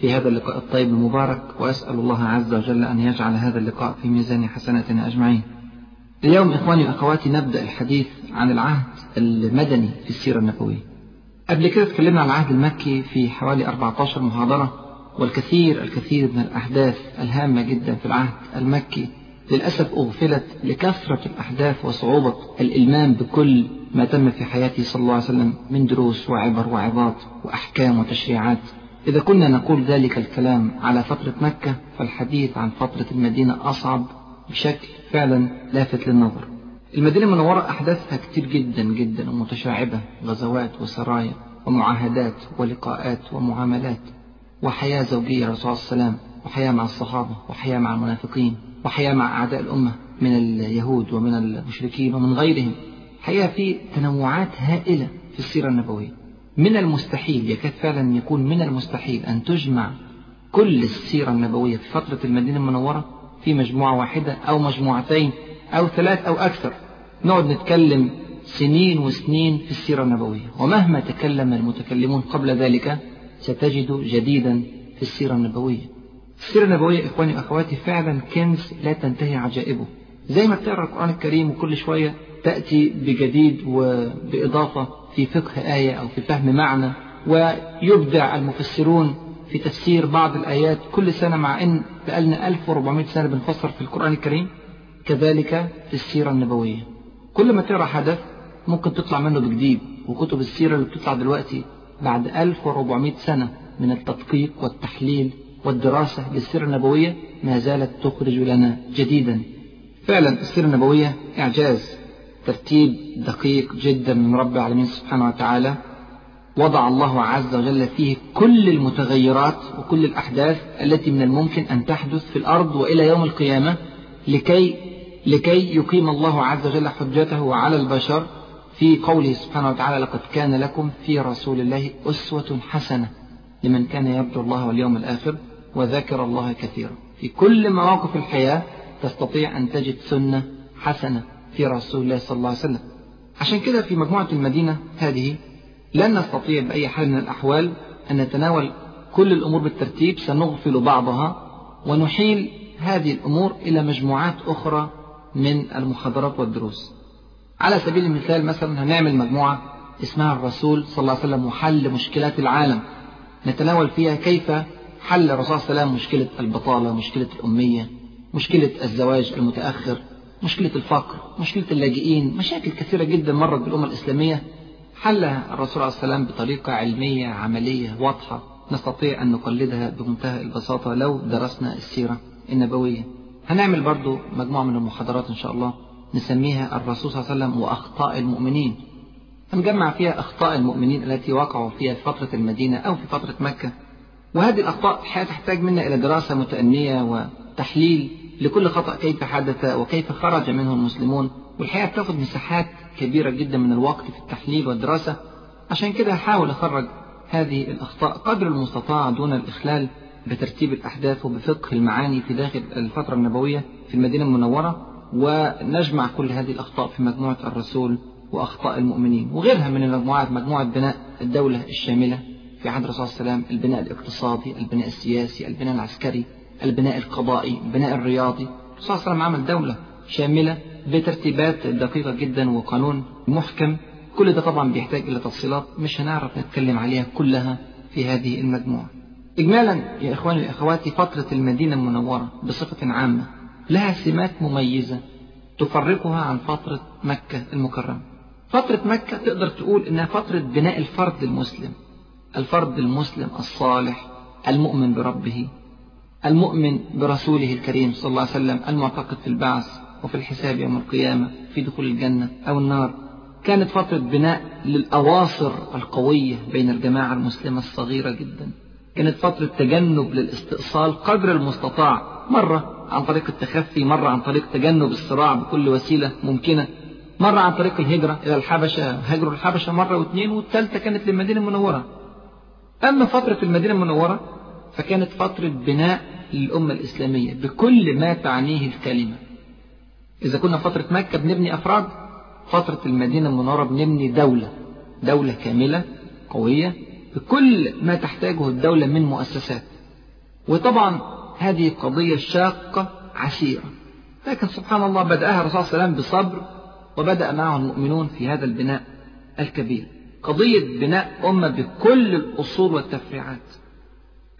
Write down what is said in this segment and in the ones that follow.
في هذا اللقاء الطيب المبارك وأسأل الله عز وجل أن يجعل هذا اللقاء في ميزان حسناتنا أجمعين. اليوم إخواني وأخواتي نبدأ الحديث عن العهد المدني في السيرة النبوية. قبل كده اتكلمنا عن العهد المكي في حوالي 14 محاضرة والكثير الكثير من الأحداث الهامة جدا في العهد المكي للأسف أغفلت لكثرة الأحداث وصعوبة الإلمام بكل ما تم في حياته صلى الله عليه وسلم من دروس وعبر وعظات وأحكام وتشريعات. إذا كنا نقول ذلك الكلام على فترة مكة فالحديث عن فترة المدينة أصعب بشكل فعلا لافت للنظر. المدينة المنورة أحداثها كتير جدا جدا ومتشعبة غزوات وسرايا ومعاهدات ولقاءات ومعاملات وحياة زوجية صلى الله وسلم وحياة مع الصحابة وحياة مع المنافقين وحياة مع أعداء الأمة من اليهود ومن المشركين ومن غيرهم. حقيقة في تنوعات هائلة في السيرة النبوية. من المستحيل يكاد فعلا يكون من المستحيل أن تجمع كل السيرة النبوية في فترة المدينة المنورة في مجموعة واحدة أو مجموعتين أو ثلاث أو أكثر. نقعد نتكلم سنين وسنين في السيرة النبوية ومهما تكلم المتكلمون قبل ذلك ستجد جديدا في السيرة النبوية. السيرة النبوية إخواني وأخواتي فعلا كنز لا تنتهي عجائبه. زي ما بتقرأ القرآن الكريم وكل شوية تأتي بجديد وبإضافة في فقه آية أو في فهم معنى ويبدع المفسرون في تفسير بعض الآيات كل سنة مع أن بقالنا 1400 سنة بنفسر في القرآن الكريم كذلك في السيرة النبوية. كل ما تقرأ حدث ممكن تطلع منه بجديد وكتب السيرة اللي بتطلع دلوقتي بعد 1400 سنة من التدقيق والتحليل والدراسة للسيرة النبوية ما زالت تخرج لنا جديدا. فعلا السيرة النبوية إعجاز. ترتيب دقيق جدا من رب العالمين سبحانه وتعالى. وضع الله عز وجل فيه كل المتغيرات وكل الأحداث التي من الممكن أن تحدث في الأرض وإلى يوم القيامة لكي لكي يقيم الله عز وجل حجته على البشر في قوله سبحانه وتعالى لقد كان لكم في رسول الله أسوة حسنة لمن كان يرجو الله واليوم الآخر وذكر الله كثيرا في كل مواقف الحياة تستطيع أن تجد سنة حسنة في رسول الله صلى الله عليه وسلم. عشان كده في مجموعة المدينة هذه لن نستطيع بأي حال من الأحوال أن نتناول كل الأمور بالترتيب سنغفل بعضها ونحيل هذه الأمور إلى مجموعات أخرى من المحاضرات والدروس. على سبيل المثال مثلا هنعمل مجموعة اسمها الرسول صلى الله عليه وسلم وحل مشكلات العالم. نتناول فيها كيف حل الرسول صلى الله عليه وسلم مشكلة البطالة مشكلة الأمية مشكلة الزواج المتأخر. مشكلة الفقر مشكلة اللاجئين مشاكل كثيرة جدا مرت بالأمة الإسلامية. حلها الرسول عليه السلام بطريقة علمية عملية واضحة. نستطيع أن نقلدها بمنتهى البساطة لو درسنا السيرة النبوية. هنعمل برضو مجموعة من المحاضرات إن شاء الله. نسميها الرسول صلى الله عليه وسلم وأخطاء المؤمنين. هنجمع فيها أخطاء المؤمنين التي وقعوا فيها في فترة المدينة أو في فترة مكة. وهذه الأخطاء تحتاج منا إلى دراسة متأنية وتحليل. لكل خطأ كيف حدث وكيف خرج منه المسلمون. والحقيقة بتاخد مساحات كبيرة جدا من الوقت في التحليل والدراسة. عشان كده هحاول أخرج هذه الأخطاء قدر المستطاع دون الإخلال بترتيب الأحداث وبفقه المعاني في داخل الفترة النبوية في المدينة المنورة ونجمع كل هذه الأخطاء في مجموعة الرسول وأخطاء المؤمنين وغيرها من المجموعات مجموعة بناء الدولة الشاملة في عهد الرسول صلى الله عليه وسلم البناء الاقتصادي البناء السياسي البناء العسكري. البناء القضائي البناء الرياضي. صلى الله عليه وسلم عمل دولة شاملة بترتيبات دقيقة جدا وقانون محكم. كل ده طبعا بيحتاج إلى تفصيلات مش هنعرف نتكلم عليها كلها في هذه المجموعة. إجمالا يا إخواني وأخواتي فترة المدينة المنورة بصفة عامة لها سمات مميزة تفرقها عن فترة مكة المكرمة. فترة مكة تقدر تقول إنها فترة بناء الفرد المسلم الفرد المسلم الصالح المؤمن بربه. المؤمن برسوله الكريم صلى الله عليه وسلم المعتقد في البعث وفي الحساب يوم القيامة في دخول الجنة أو النار كانت فترة بناء للأواصر القوية بين الجماعة المسلمة الصغيرة جدا. كانت فترة تجنب للاستئصال قدر المستطاع مرة عن طريق التخفي مرة عن طريق تجنب الصراع بكل وسيلة ممكنة مرة عن طريق الهجرة إلى الحبشة هجروا الحبشة مرة واثنين والثالثة كانت للمدينة المنورة. أما فترة المدينة المنورة فكانت فترة بناء للأمة الإسلامية بكل ما تعنيه الكلمة. إذا كنا فترة مكة بنبني أفراد فترة المدينة المنورة بنبني دولة دولة كاملة قوية بكل ما تحتاجه الدولة من مؤسسات. وطبعا هذه قضية شاقة عسيرة لكن سبحان الله بدأها الرسول صلى الله عليه وسلم بصبر وبدأ معه المؤمنون في هذا البناء الكبير. قضية بناء أمة بكل الأصول والتفريعات.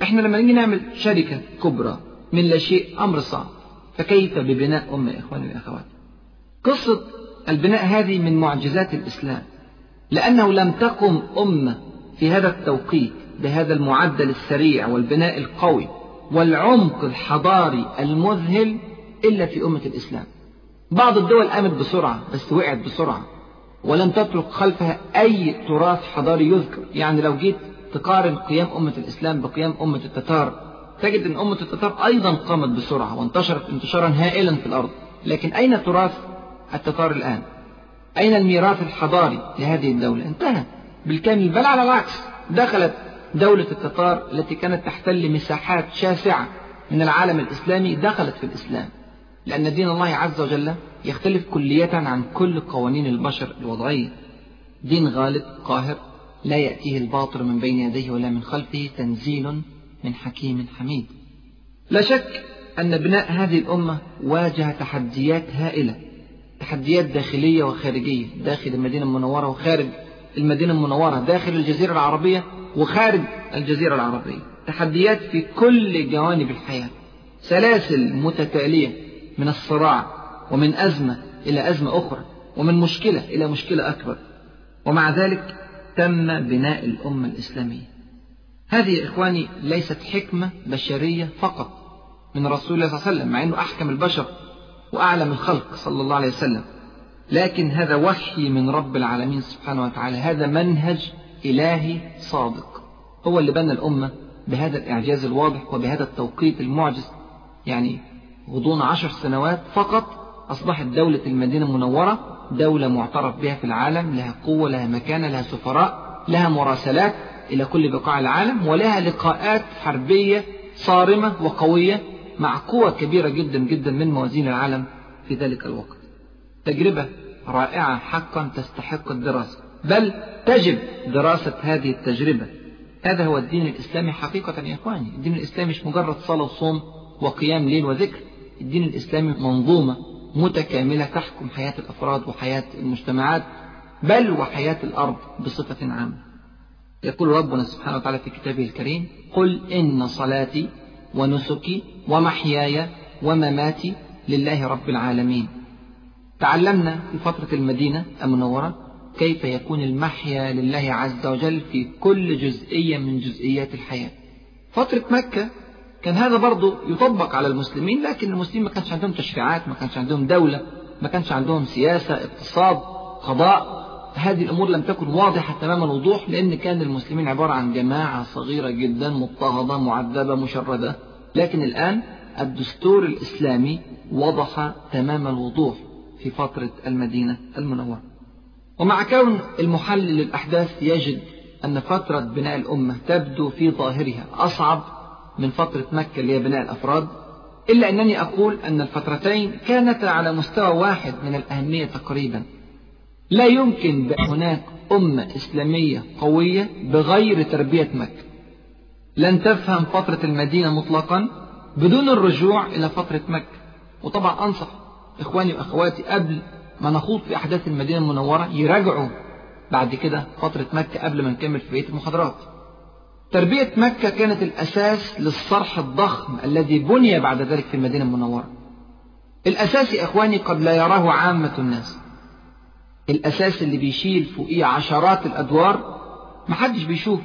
إحنا لما نيجي نعمل شركة كبرى من لا شيء أمر صعب. فكيف ببناء أمة يا إخواني وأخواتي قصة البناء هذه من معجزات الإسلام. لأنه لم تقم أمة في هذا التوقيت بهذا المعدل السريع والبناء القوي والعمق الحضاري المذهل إلا في أمة الإسلام. بعض الدول قامت بسرعة بس وقعت بسرعة ولم تترك خلفها أي تراث حضاري يذكر. يعني لو جيت تقارن قيام أمة الإسلام بقيام أمة التتار. تجد أن أمة التتار أيضا قامت بسرعة وانتشرت انتشارا هائلا في الأرض. لكن أين تراث التتار الآن؟ أين الميراث الحضاري لهذه الدولة؟ انتهى بالكامل بل على العكس. دخلت دولة التتار التي كانت تحتل مساحات شاسعة من العالم الإسلامي دخلت في الإسلام. لأن دين الله عز وجل يختلف كلية عن كل قوانين البشر الوضعية. دين غالب قاهر لا يأتيه الباطل من بين يديه ولا من خلفه تنزيل من حكيم حميد. لا شك أن بناء هذه الأمة واجه تحديات هائلة تحديات داخلية وخارجية داخل المدينة المنورة وخارج المدينة المنورة داخل الجزيرة العربية وخارج الجزيرة العربية. تحديات في كل جوانب الحياة. سلاسل متتالية من الصراع ومن أزمة إلى أزمة أخرى ومن مشكلة إلى مشكلة أكبر. ومع ذلك تم بناء الأمة الإسلامية. هذه إخواني ليست حكمة بشرية فقط من رسول الله صلى الله عليه وسلم مع أنه أحكم البشر وأعلم الخلق صلى الله عليه وسلم. لكن هذا وحي من رب العالمين سبحانه وتعالى. هذا منهج إلهي صادق. هو اللي بنى الأمة بهذا الإعجاز الواضح وبهذا التوقيت المعجز. يعني غضون عشر سنوات فقط أصبحت دولة المدينة المنورة دولة معترف بها في العالم لها قوة لها مكانة لها سفراء لها مراسلات إلى كل بقاع العالم ولها لقاءات حربية صارمة وقوية مع قوة كبيرة جدا جدا من موازين العالم في ذلك الوقت. تجربة رائعة حقا تستحق الدراسة. بل تجب دراسة هذه التجربة. هذا هو الدين الإسلامي حقيقة يا إخواني. الدين الإسلامي مش مجرد صلاة وصوم وقيام ليل وذكر. الدين الإسلامي منظومة. متكاملة تحكم حياة الأفراد وحياة المجتمعات بل وحياة الأرض بصفة عامة. يقول ربنا سبحانه وتعالى في كتابه الكريم قل إن صلاتي ونسكي ومحياي ومماتي لله رب العالمين. تعلمنا في فترة المدينة المنورة كيف يكون المحيا لله عز وجل في كل جزئية من جزئيات الحياة. فترة مكة كان هذا برضه يطبق على المسلمين لكن المسلمين ما كانش عندهم تشريعات ما كانش عندهم دولة ما كانش عندهم سياسة اقتصاد قضاء. هذه الأمور لم تكن واضحة تمام الوضوح لأن كان المسلمين عبارة عن جماعة صغيرة جدا مضطهدة معذبة مشردة. لكن الآن الدستور الإسلامي وضح تمام الوضوح في فترة المدينة المنورة. ومع كون المحلل للأحداث يجد أن فترة بناء الأمة تبدو في ظاهرها أصعب من فترة مكة اللي هي بناء الأفراد إلا أنني أقول أن الفترتين كانتا على مستوى واحد من الأهمية تقريبا. لا يمكن هناك أمة إسلامية قوية بغير تربية مكة. لن تفهم فترة المدينة مطلقا بدون الرجوع إلى فترة مكة. وطبعا أنصح إخواني وأخواتي قبل ما نخوض في أحداث المدينة المنورة يراجعوا بعد كده فترة مكة قبل ما نكمل في بقية المحاضرات. تربية مكة كانت الأساس للصرح الضخم الذي بني بعد ذلك في المدينة المنورة. الأساس يا إخواني قد لا يراه عامة الناس. الأساس اللي بيشيل فوقيه عشرات الأدوار محدش بيشوف.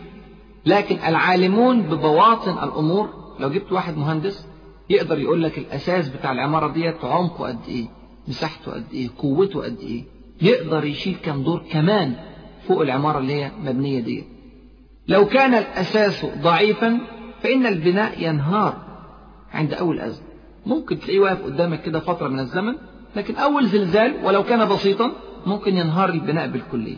لكن العالمون ببواطن الأمور لو جبت واحد مهندس يقدر يقول لك الأساس بتاع العمارة ديت عمقه قد إيه مساحته قد إيه قوته قد إيه. يقدر يشيل كم دور كمان فوق العمارة اللي هي مبنية ديت. لو كان الأساس ضعيفا فإن البناء ينهار عند أول أزمة. ممكن تلاقيه واقف قدامك كده فترة من الزمن لكن أول زلزال ولو كان بسيطا ممكن ينهار البناء بالكلية.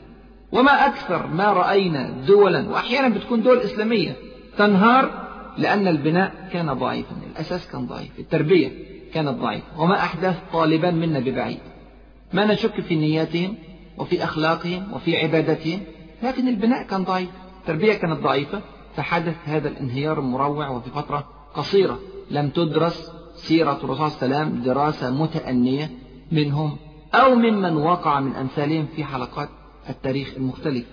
وما أكثر ما رأينا دولا وأحيانا بتكون دول إسلامية تنهار لأن البناء كان ضعيفا. الأساس كان ضعيف التربية كانت ضعيفة. وما أحدث طالبان منا ببعيد. ما نشك في نياتهم وفي أخلاقهم وفي عبادتهم لكن البناء كان ضعيف. التربية كانت ضعيفة فحدث هذا الانهيار المروع وفي فترة قصيرة. لم تدرس سيرة الرسول صلى الله عليه وسلم دراسة متأنية منهم أو ممن وقع من أمثالهم في حلقات التاريخ المختلفة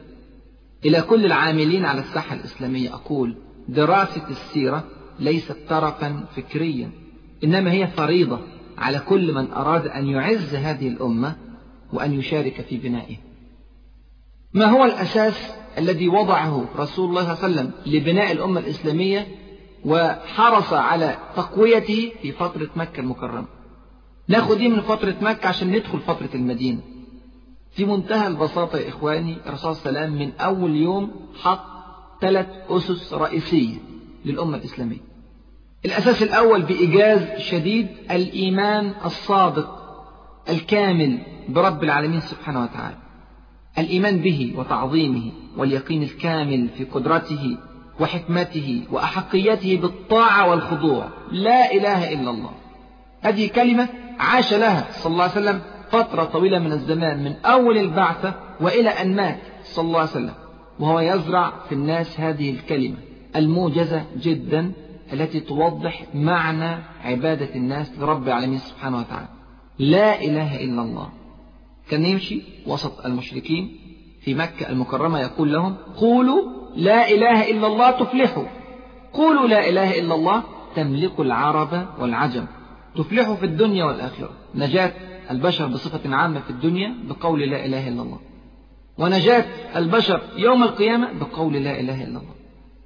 إلى كل العاملين على الساحة الإسلامية أقول دراسة السيرة ليست ترفا فكريا إنما هي فريضة على كل من أراد أن يعز هذه الأمة وأن يشارك في بنائها ما هو الأساس الذي وضعه رسول الله صلى الله عليه وسلم لبناء الأمة الإسلامية وحرص على تقويته في فترة مكة المكرمة. ناخد من فترة مكة عشان ندخل فترة المدينة. في منتهى البساطة يا إخواني الرسول صلى الله عليه وسلم من أول يوم حط ثلاث أسس رئيسية للأمة الإسلامية. الأساس الأول بإيجاز شديد الإيمان الصادق الكامل برب العالمين سبحانه وتعالى. الإيمان به وتعظيمه واليقين الكامل في قدرته وحكمته وأحقيته بالطاعة والخضوع. لا إله إلا الله. هذه كلمة عاش لها صلى الله عليه وسلم فترة طويلة من الزمان من أول البعثة وإلى أن مات صلى الله عليه وسلم. وهو يزرع في الناس هذه الكلمة الموجزة جدا التي توضح معنى عبادة الناس لرب العالمين سبحانه وتعالى. لا إله إلا الله. كان يمشي وسط المشركين في مكة المكرمة يقول لهم قولوا لا إله إلا الله تفلحوا. قولوا لا إله إلا الله تملك العرب والعجم. تفلحوا في الدنيا والآخرة. نجاة البشر بصفة عامة في الدنيا بقول لا إله إلا الله. ونجاة البشر يوم القيامة بقول لا إله إلا الله.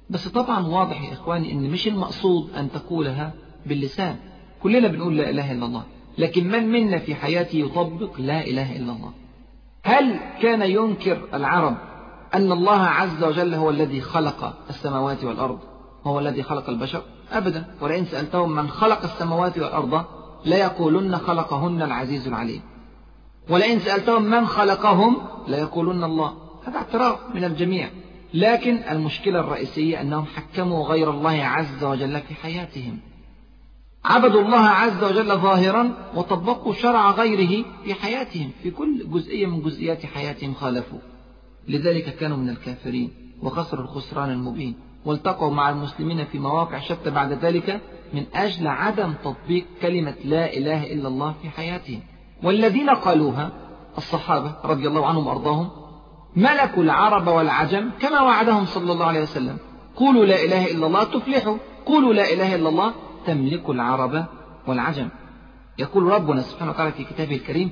بس طبعا واضح يا إخواني أن مش المقصود أن تقولها باللسان. كلنا بنقول لا إله إلا الله. لكن من منا في حياته يطبق لا إله إلا الله؟ هل كان ينكر العرب أن الله عز وجل هو الذي خلق السماوات والأرض؟ هو الذي خلق البشر؟ أبدا. ولئن سألتهم من خلق السماوات والأرض ليقولن خلقهن العزيز العليم. ولئن سألتهم من خلقهم ليقولن الله. هذا اعتراف من الجميع. لكن المشكلة الرئيسية أنهم حكموا غير الله عز وجل في حياتهم. عبدوا الله عز وجل ظاهرا وطبقوا شرع غيره في حياتهم في كل جزئية من جزئيات حياتهم خالفوا. لذلك كانوا من الكافرين وخسروا الخسران المبين. والتقوا مع المسلمين في مواقع شتى بعد ذلك من أجل عدم تطبيق كلمة لا إله إلا الله في حياتهم. والذين قالوها الصحابة رضي الله عنهم وأرضاهم ملكوا العرب والعجم كما وعدهم صلى الله عليه وسلم. قولوا لا إله إلا الله تفلحوا. قولوا لا إله إلا الله تملك العرب والعجم. يقول ربنا سبحانه وتعالى في كتابه الكريم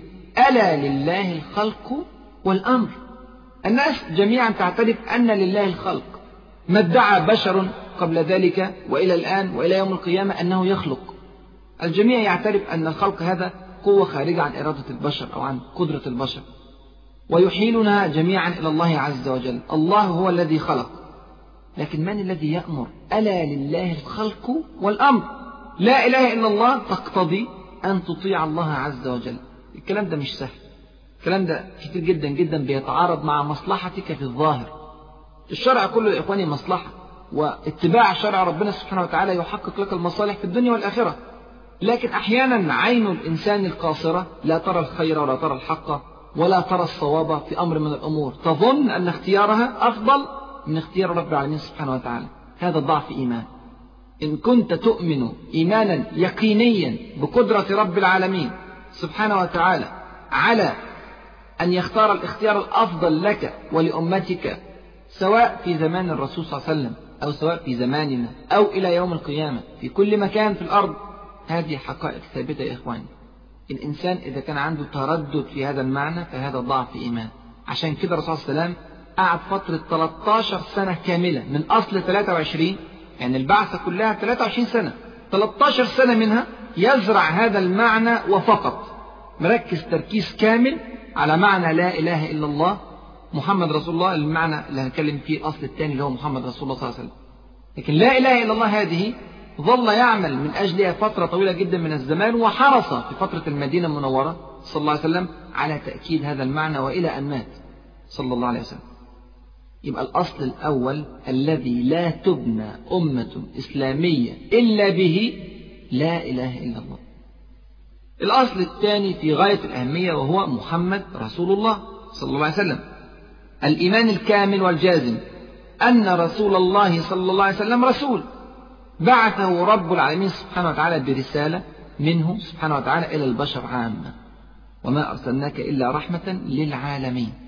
ألا لله الخلق والأمر. الناس جميعا تعترف أن لله الخلق. ما ادعى بشر قبل ذلك وإلى الآن وإلى يوم القيامة أنه يخلق. الجميع يعترف أن الخلق هذا قوة خارجة عن إرادة البشر أو عن قدرة البشر. ويحيلنا جميعا إلى الله عز وجل. الله هو الذي خلق. لكن من الذي يأمر؟ ألا لله الخلق والأمر. لا إله إلا الله تقتضي أن تطيع الله عز وجل. الكلام ده مش سهل. الكلام ده كتير جدا جدا بيتعارض مع مصلحتك في الظاهر. الشرع كله يا إخواني مصلحة واتباع شرع ربنا سبحانه وتعالى يحقق لك المصالح في الدنيا والآخرة. لكن أحيانا عين الإنسان القاصرة لا ترى الخير ولا ترى الحق ولا ترى الصواب في أمر من الأمور. تظن أن اختيارها أفضل من اختيار رب العالمين سبحانه وتعالى. هذا ضعف إيمان. إن كنت تؤمن إيمانا يقينيا بقدرة رب العالمين سبحانه وتعالى على أن يختار الاختيار الأفضل لك ولأمتك سواء في زمان الرسول صلى الله عليه وسلم أو سواء في زماننا أو إلى يوم القيامة في كل مكان في الأرض. هذه حقائق ثابتة يا إخواني. الإنسان إذا كان عنده تردد في هذا المعنى فهذا ضعف إيمان. عشان كده الرسول صلى الله عليه وسلم قعد فترة 13 سنة كاملة من أصل 23 يعني البعثة كلها 23 سنة. 13 سنة منها يزرع هذا المعنى وفقط. مركز تركيز كامل على معنى لا إله إلا الله. محمد رسول الله المعنى اللي هنتكلم فيه الأصل الثاني اللي هو محمد رسول الله صلى الله عليه وسلم. لكن لا إله إلا الله هذه ظل يعمل من أجلها فترة طويلة جدا من الزمان وحرص في فترة المدينة المنورة صلى الله عليه وسلم على تأكيد هذا المعنى وإلى أن مات صلى الله عليه وسلم. يبقى الأصل الأول الذي لا تبنى أمة إسلامية إلا به لا إله إلا الله. الأصل الثاني في غاية الأهمية وهو محمد رسول الله صلى الله عليه وسلم. الإيمان الكامل والجازم أن رسول الله صلى الله عليه وسلم رسول. بعثه رب العالمين سبحانه وتعالى برسالة منه سبحانه وتعالى إلى البشر عامة. وما أرسلناك إلا رحمة للعالمين.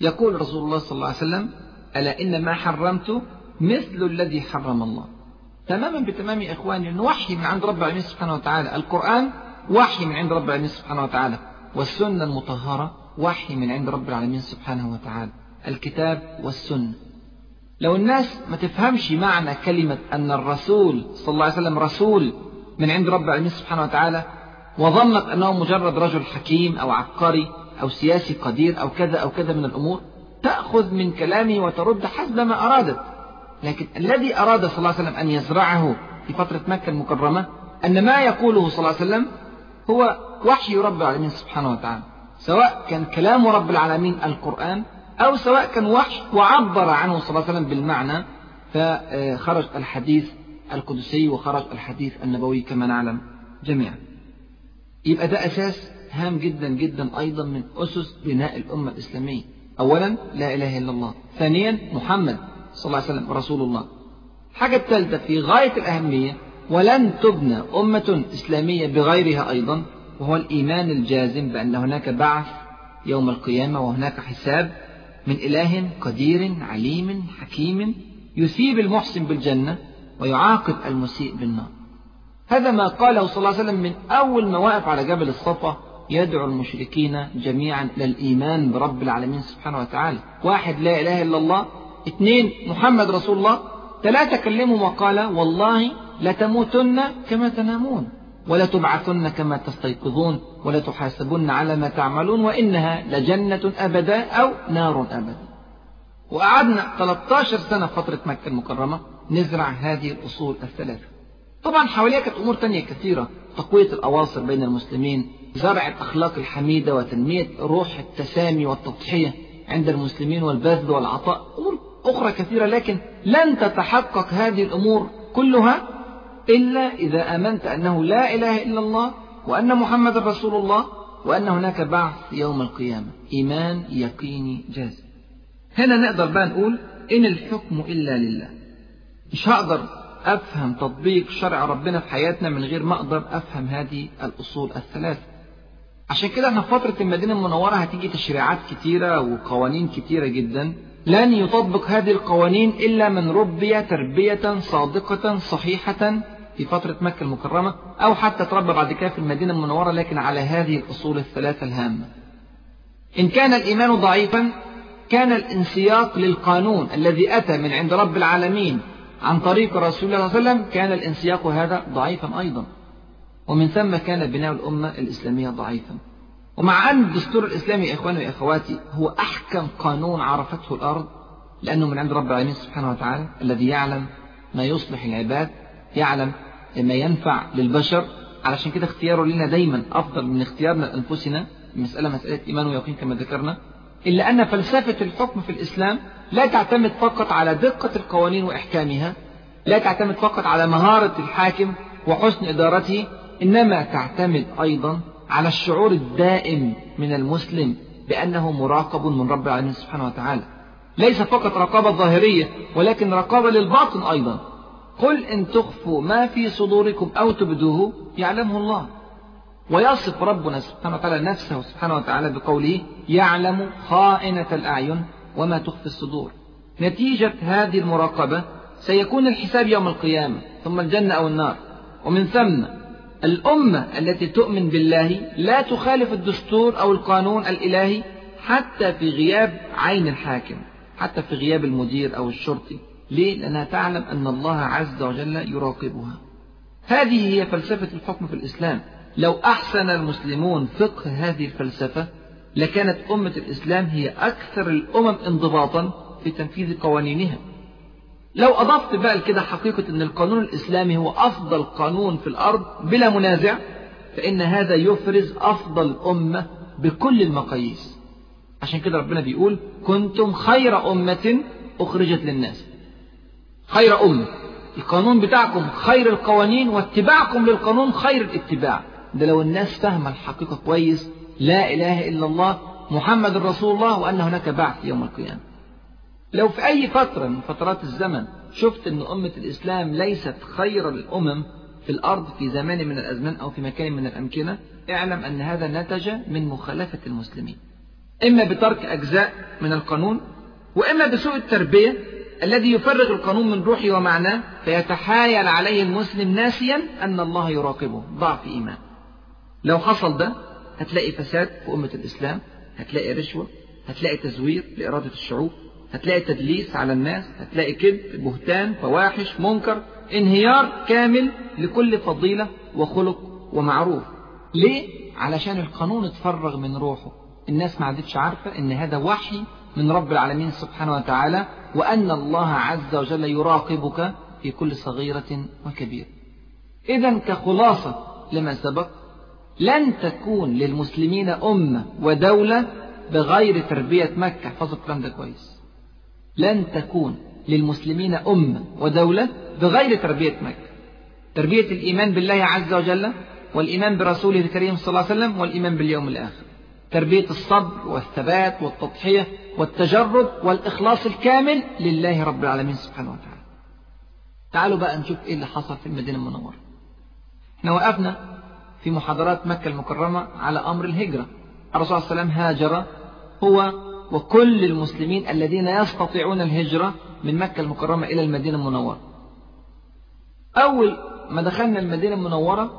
يقول رسول الله صلى الله عليه وسلم ألا إن ما حرمت مثل الذي حرم الله. تماما بتمام يا إخواني أنه وحي من عند رب العالمين سبحانه وتعالى. القرآن وحي من عند رب العالمين سبحانه وتعالى. والسنة المطهرة وحي من عند رب العالمين سبحانه وتعالى. الكتاب والسنة. لو الناس ما تفهمش معنى كلمة أن الرسول صلى الله عليه وسلم رسول من عند رب العالمين سبحانه وتعالى وظنت أنه مجرد رجل حكيم أو عبقري أو سياسي قدير أو كذا أو كذا من الأمور تأخذ من كلامه وترد حسب ما أرادت. لكن الذي أراد صلى الله عليه وسلم أن يزرعه في فترة مكة المكرمة أن ما يقوله صلى الله عليه وسلم هو وحي رب العالمين سبحانه وتعالى. سواء كان كلام رب العالمين القرآن أو سواء كان وحي وعبر عنه صلى الله عليه وسلم بالمعنى فخرج الحديث القدسي وخرج الحديث النبوي كما نعلم جميعا. يبقى ده أساس هام جدا جدا أيضا من أسس بناء الأمة الإسلامية. أولا لا إله إلا الله. ثانيا محمد صلى الله عليه وسلم رسول الله. حاجة الثالثة في غاية الأهمية ولن تبنى أمة إسلامية بغيرها أيضا وهو الإيمان الجازم بأن هناك بعث يوم القيامة وهناك حساب من إله قدير عليم حكيم يثيب المحسن بالجنة ويعاقب المسيء بالنار. هذا ما قاله صلى الله عليه وسلم من أول ما وقف على جبل الصفا يدعو المشركين جميعا إلى الإيمان برب العالمين سبحانه وتعالى. واحد لا إله إلا الله اثنين محمد رسول الله ثلاثة كلموا وقال والله لتموتن كما تنامون ولا تبعثن كما تستيقظون ولا تحاسبن على ما تعملون وإنها لجنة أبدا أو نار أبدا. وقعدنا 13 سنة فترة مكة المكرمة نزرع هذه الأصول الثلاثة. طبعا حواليها كانت أمور تانية كثيرة تقوية الأواصر بين المسلمين زرع الأخلاق الحميدة وتنمية روح التسامي والتضحية عند المسلمين والبذل والعطاء. أمور أخرى كثيرة لكن لن تتحقق هذه الأمور كلها إلا إذا آمنت أنه لا إله إلا الله وأن محمد رسول الله وأن هناك بعث يوم القيامة. إيمان يقيني جازم هنا نقدر بقى نقول إن الحكم إلا لله. مش هقدر أفهم تطبيق شرع ربنا في حياتنا من غير ما أقدر أفهم هذه الأصول الثلاثة. عشان كده إحنا في فترة المدينة المنورة هتيجي تشريعات كتيرة وقوانين كتيرة جدا. لن يطبق هذه القوانين إلا من ربي تربية صادقة صحيحة في فترة مكة المكرمة أو حتى تربى بعد كده في المدينة المنورة لكن على هذه الأصول الثلاثة الهامة. إن كان الإيمان ضعيفا كان الانسياق للقانون الذي أتى من عند رب العالمين عن طريق رسول الله صلى الله عليه وسلم كان الانسياق هذا ضعيفا أيضا. ومن ثم كان بناء الأمة الإسلامية ضعيفا. ومع أن الدستور الإسلامي يا إخواني وأخواتي هو أحكم قانون عرفته الأرض لأنه من عند رب العالمين سبحانه وتعالى الذي يعلم ما يصلح العباد يعلم ما ينفع للبشر. علشان كده اختياره لنا دايما أفضل من اختيارنا لأنفسنا المسألة مسألة إيمان ويقين كما ذكرنا. إلا أن فلسفة الحكم في الإسلام لا تعتمد فقط على دقة القوانين وإحكامها لا تعتمد فقط على مهارة الحاكم وحسن إدارته إنما تعتمد أيضا على الشعور الدائم من المسلم بأنه مراقب من رب العالمين سبحانه وتعالى. ليس فقط رقابة ظاهرية ولكن رقابة للباطن أيضا. قل إن تخفوا ما في صدوركم أو تبدوه يعلمه الله. ويصف ربنا سبحانه وتعالى نفسه سبحانه وتعالى بقوله يعلم خائنة الأعين وما تخفي الصدور. نتيجة هذه المراقبة سيكون الحساب يوم القيامة ثم الجنة أو النار. ومن ثم الأمة التي تؤمن بالله لا تخالف الدستور أو القانون الإلهي حتى في غياب عين الحاكم حتى في غياب المدير أو الشرطي. ليه؟ لأنها تعلم أن الله عز وجل يراقبها. هذه هي فلسفة الحكم في الإسلام. لو أحسن المسلمون فقه هذه الفلسفة لكانت أمة الإسلام هي أكثر الأمم انضباطا في تنفيذ قوانينها. لو أضفت بقى كده حقيقة أن القانون الإسلامي هو أفضل قانون في الأرض بلا منازع فإن هذا يفرز أفضل أمة بكل المقاييس. عشان كده ربنا بيقول كنتم خير أمة أخرجت للناس. خير أمة. القانون بتاعكم خير القوانين واتباعكم للقانون خير الاتباع. ده لو الناس فاهمة الحقيقة كويس لا إله إلا الله محمد رسول الله وأن هناك بعث يوم القيامة. لو في أي فترة من فترات الزمن شفت أن أمة الإسلام ليست خير الأمم في الأرض في زمان من الأزمان أو في مكان من الأمكنة اعلم أن هذا نتج من مخالفة المسلمين. إما بترك أجزاء من القانون وإما بسوء التربية الذي يفرغ القانون من روحه ومعناه فيتحايل عليه المسلم ناسيا أن الله يراقبه. ضعف إيمان. لو حصل ده هتلاقي فساد في أمة الإسلام هتلاقي رشوة هتلاقي تزوير لإرادة الشعوب. هتلاقي تدليس على الناس هتلاقي كذب بهتان فواحش منكر انهيار كامل لكل فضيلة وخلق ومعروف. ليه؟ علشان القانون اتفرغ من روحه. الناس ما عادتش عارفة إن هذا وحي من رب العالمين سبحانه وتعالى وأن الله عز وجل يراقبك في كل صغيرة وكبيرة. إذا كخلاصة لما سبق لن تكون للمسلمين أمة ودولة بغير تربية مكة. احفظوا الكلام ده كويس. لن تكون للمسلمين أمة ودولة بغير تربية مكة تربية الإيمان بالله عز وجل والإيمان برسوله الكريم صلى الله عليه وسلم والإيمان باليوم الآخر. تربية الصبر والثبات والتضحية والتجرد والإخلاص الكامل لله رب العالمين سبحانه وتعالى. تعالوا بقى نشوف إيه اللي حصل في المدينة المنورة. إحنا وقفنا في محاضرات مكة المكرمة على أمر الهجرة. الرسول صلى الله عليه وسلم هاجر. هو وكل المسلمين الذين يستطيعون الهجرة من مكة المكرمة إلى المدينة المنورة. أول ما دخلنا المدينة المنورة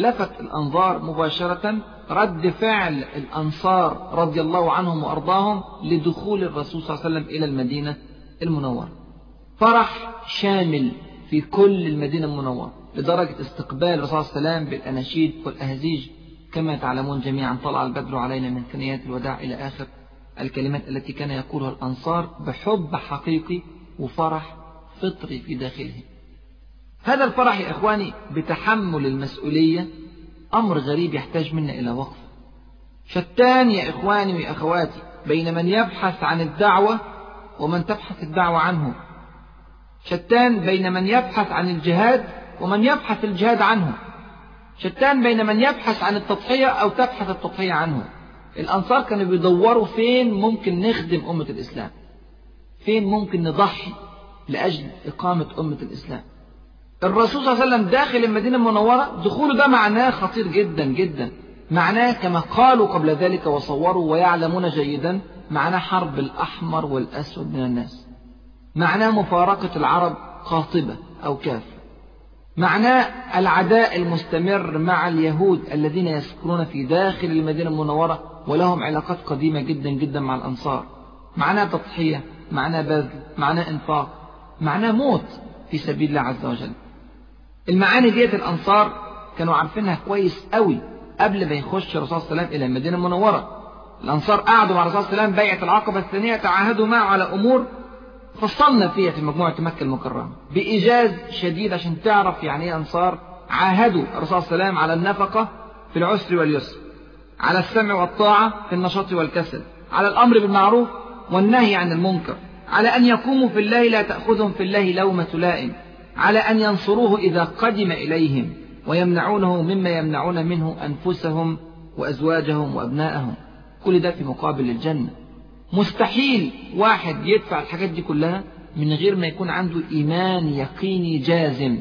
لفت الأنظار مباشرة رد فعل الأنصار رضي الله عنهم وأرضاهم لدخول الرسول صلى الله عليه وسلم إلى المدينة المنورة. فرح شامل في كل المدينة المنورة لدرجة استقبال الرسول صلى الله عليه وسلم بالأناشيد والأهزيج. كما تعلمون جميعا طلع البدر علينا من ثنيات الوداع إلى آخر. الكلمات التي كان يقولها الأنصار بحب حقيقي وفرح فطري في داخلهم. هذا الفرح يا إخواني بتحمل المسؤولية أمر غريب يحتاج منا إلى وقف. شتان يا إخواني ويا أخواتي بين من يبحث عن الدعوة ومن تبحث الدعوة عنه. شتان بين من يبحث عن الجهاد ومن يبحث الجهاد عنه. شتان بين من يبحث عن التضحية أو تبحث التضحية عنه. الأنصار كانوا بيدوروا فين ممكن نخدم أمة الإسلام؟ فين ممكن نضحي لأجل إقامة أمة الإسلام؟ الرسول صلى الله عليه وسلم داخل المدينة المنورة دخوله ده معناه خطير جدا جدا. معناه كما قالوا قبل ذلك وصوروا ويعلمون جيدا معناه حرب الأحمر والأسود من الناس. معناه مفارقة العرب قاطبة أو كافة. معناه العداء المستمر مع اليهود الذين يسكنون في داخل المدينة المنورة ولهم علاقات قديمة جدا جدا مع الأنصار. معناه تضحية معناه بذل معناه إنفاق معناه موت في سبيل الله عز وجل. المعاني ديت الأنصار كانوا عارفينها كويس قوي قبل ما يخش الرسول صلى الله عليه وسلم إلى المدينة المنورة. الأنصار قعدوا مع الرسول صلى الله عليه وسلم بيعة العقبة الثانية تعاهدوا معه على أمور فصلنا فيها في مجموعة مكة المكرمة. بإيجاز شديد عشان تعرف يعني إيه أنصار عاهدوا الرسول صلى الله عليه وسلم على النفقة في العسر واليسر. على السمع والطاعة في النشاط والكسل على الأمر بالمعروف والنهي عن المنكر على أن يقوموا في الله لا تأخذهم في الله لومة لائم على أن ينصروه إذا قدم إليهم ويمنعونه مما يمنعون منه أنفسهم وأزواجهم وأبناءهم كل ده في مقابل الجنة. مستحيل واحد يدفع الحاجات دي كلها من غير ما يكون عنده إيمان يقيني جازم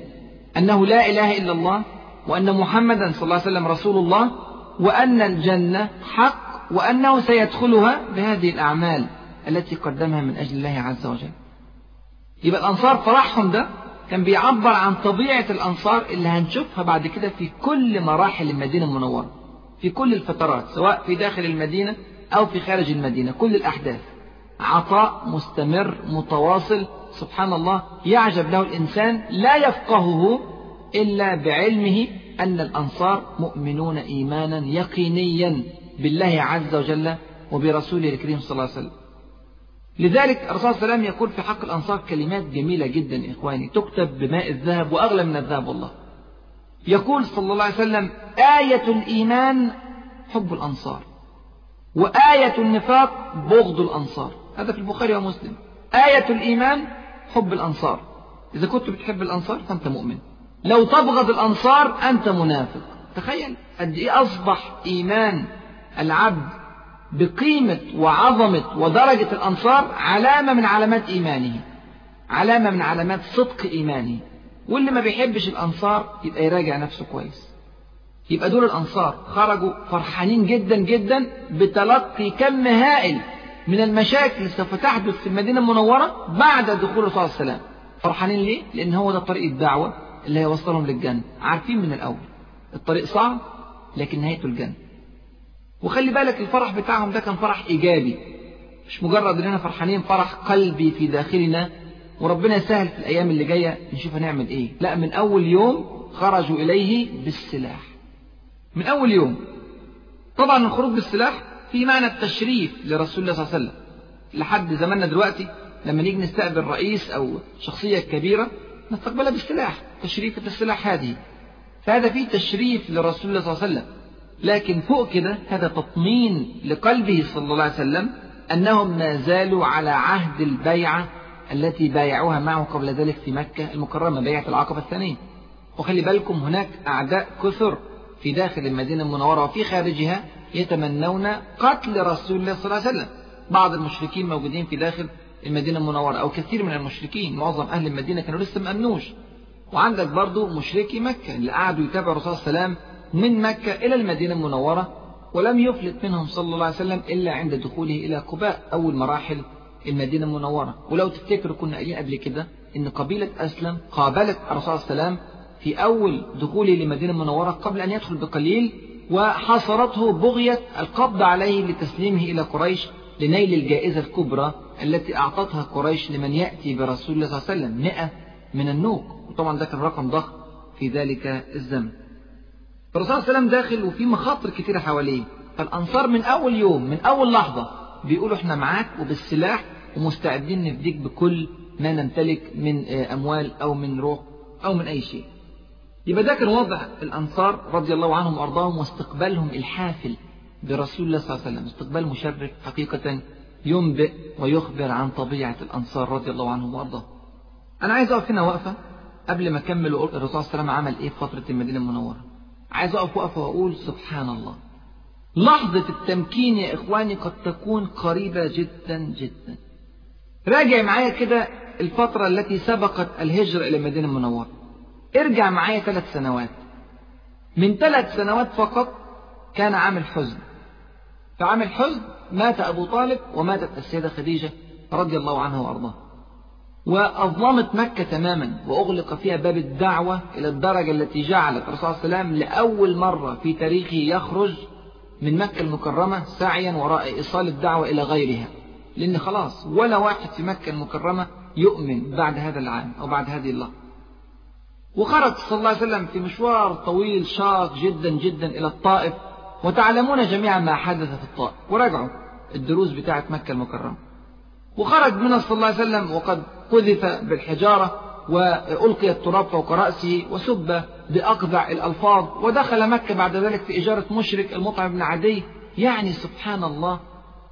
أنه لا إله إلا الله وأن محمدا صلى الله عليه وسلم رسول الله وأن الجنة حق وأنه سيدخلها بهذه الأعمال التي قدمها من أجل الله عز وجل. يبقى الأنصار فرحهم ده كان بيعبر عن طبيعة الأنصار اللي هنشوفها بعد كده في كل مراحل المدينة المنورة في كل الفترات سواء في داخل المدينة أو في خارج المدينة كل الأحداث. عطاء مستمر متواصل سبحان الله يعجب له الإنسان لا يفقهه إلا بعلمه أن الأنصار مؤمنون إيمانا يقينيا بالله عز وجل وبرسوله الكريم صلى الله عليه وسلم. لذلك الرسول صلى الله عليه وسلم يقول في حق الأنصار كلمات جميلة جدا إخواني تكتب بماء الذهب وأغلى من الذهب والله. يقول صلى الله عليه وسلم آية الإيمان حب الأنصار وآية النفاق بغض الأنصار. هذا في البخاري ومسلم. آية الإيمان حب الأنصار. إذا كنت بتحب الأنصار فأنت مؤمن. لو تبغض الأنصار أنت منافق. تخيل قد إيه أصبح إيمان العبد بقيمة وعظمة ودرجة الأنصار علامة من علامات إيمانه علامة من علامات صدق إيمانه. واللي ما بيحبش الأنصار يبقى يراجع نفسه كويس. يبقى دول الأنصار خرجوا فرحانين جدا جدا بتلقي كم هائل من المشاكل اللي سوف تحدث في المدينة المنورة بعد دخول الرسول صلى الله عليه وسلم. فرحانين ليه؟ لأن هو ده طريق الدعوة. اللي هيوصلهم للجنة. عارفين من الأول. الطريق صعب لكن نهايته الجنة. وخلي بالك الفرح بتاعهم ده كان فرح إيجابي. مش مجرد إننا فرحانين فرح قلبي في داخلنا. وربنا يسهل في الأيام اللي جاية نشوف هنعمل إيه. لا من أول يوم خرجوا إليه بالسلاح. من أول يوم. طبعا الخروج بالسلاح في معنى التشريف لرسول الله صلى الله عليه وسلم. لحد زماننا دلوقتي لما نيجي نستقبل رئيس أو شخصية كبيرة نستقبلها بالسلاح تشريفة السلاح هذه. فهذا فيه تشريف لرسول الله صلى الله عليه وسلم. لكن فوق كده هذا تطمين لقلبه صلى الله عليه وسلم أنهم ما زالوا على عهد البيعة التي بايعوها معه قبل ذلك في مكة المكرمة بيعة العقبة الثانية. وخلي بالكم هناك أعداء كثر في داخل المدينة المنورة وفي خارجها يتمنون قتل رسول الله صلى الله عليه وسلم. بعض المشركين موجودين في داخل المدينة المنورة أو كثير من المشركين معظم أهل المدينة كانوا لسه مأمنوش وعندك برضو مشركي مكة اللي قعدوا يتابعوا الرسول صلى الله عليه وسلم من مكة إلى المدينة المنورة ولم يفلت منهم صلى الله عليه وسلم إلا عند دخوله إلى قباء أول مراحل المدينة المنورة. ولو تفتكروا كنا قايلين قبل كده إن قبيلة أسلم قابلت الرسول صلى الله عليه وسلم في أول دخوله للمدينة المنورة قبل أن يدخل بقليل وحاصرته بغية القبض عليه لتسليمه إلى قريش لنيل الجائزة الكبرى التي أعطتها قريش لمن يأتي برسول الله صلى الله عليه وسلم مئة من النوق. وطبعا ده كان رقم ضخم في ذلك الزمن. الرسول صلى الله عليه وسلم داخل وفي مخاطر كثيرة حواليه. فالأنصار من أول يوم من أول لحظة بيقولوا إحنا معاك وبالسلاح ومستعدين نفديك بكل ما نمتلك من أموال أو من روح أو من أي شيء. يبقى ده كان وضع الأنصار رضي الله عنهم وأرضاهم واستقبالهم الحافل. برسول الله صلى الله عليه وسلم. استقبال مشرف حقيقة ينبئ ويخبر عن طبيعة الأنصار رضي الله عنهم وأرضاهم. أنا عايز أقف هنا وقفة قبل ما أكمل. وأقول الرسول صلى الله عليه وسلم عمل إيه في فترة المدينة المنورة؟ عايز أقف وقفة وأقول سبحان الله لحظة التمكين يا إخواني قد تكون قريبة جدا جدا. راجع معايا كده الفترة التي سبقت الهجرة إلى المدينة المنورة. ارجع معايا ثلاث سنوات. من ثلاث سنوات فقط كان عام الحزن في عام الحزن مات أبو طالب وماتت السيدة خديجة رضي الله عنها وأرضاها. وأظلمت مكة تماما وأغلق فيها باب الدعوة إلى الدرجة التي جعلت الرسول صلى الله عليه وسلم لأول مرة في تاريخه يخرج من مكة المكرمة سعيا وراء إيصال الدعوة إلى غيرها. لأن خلاص ولا واحد في مكة المكرمة يؤمن بعد هذا العام أو بعد هذه اللحظة وخرج صلى الله عليه وسلم في مشوار طويل شاق جدا جدا إلى الطائف. وتعلمون جميعا ما حدث في الطائف. وراجعوا. الدروس بتاعة مكة المكرمة. وخرج منها صلى الله عليه وسلم وقد قذف بالحجارة وألقي التراب فوق رأسه وسب بأقذع الألفاظ ودخل مكة بعد ذلك في إجارة مشرك المطعم بن عدي. يعني سبحان الله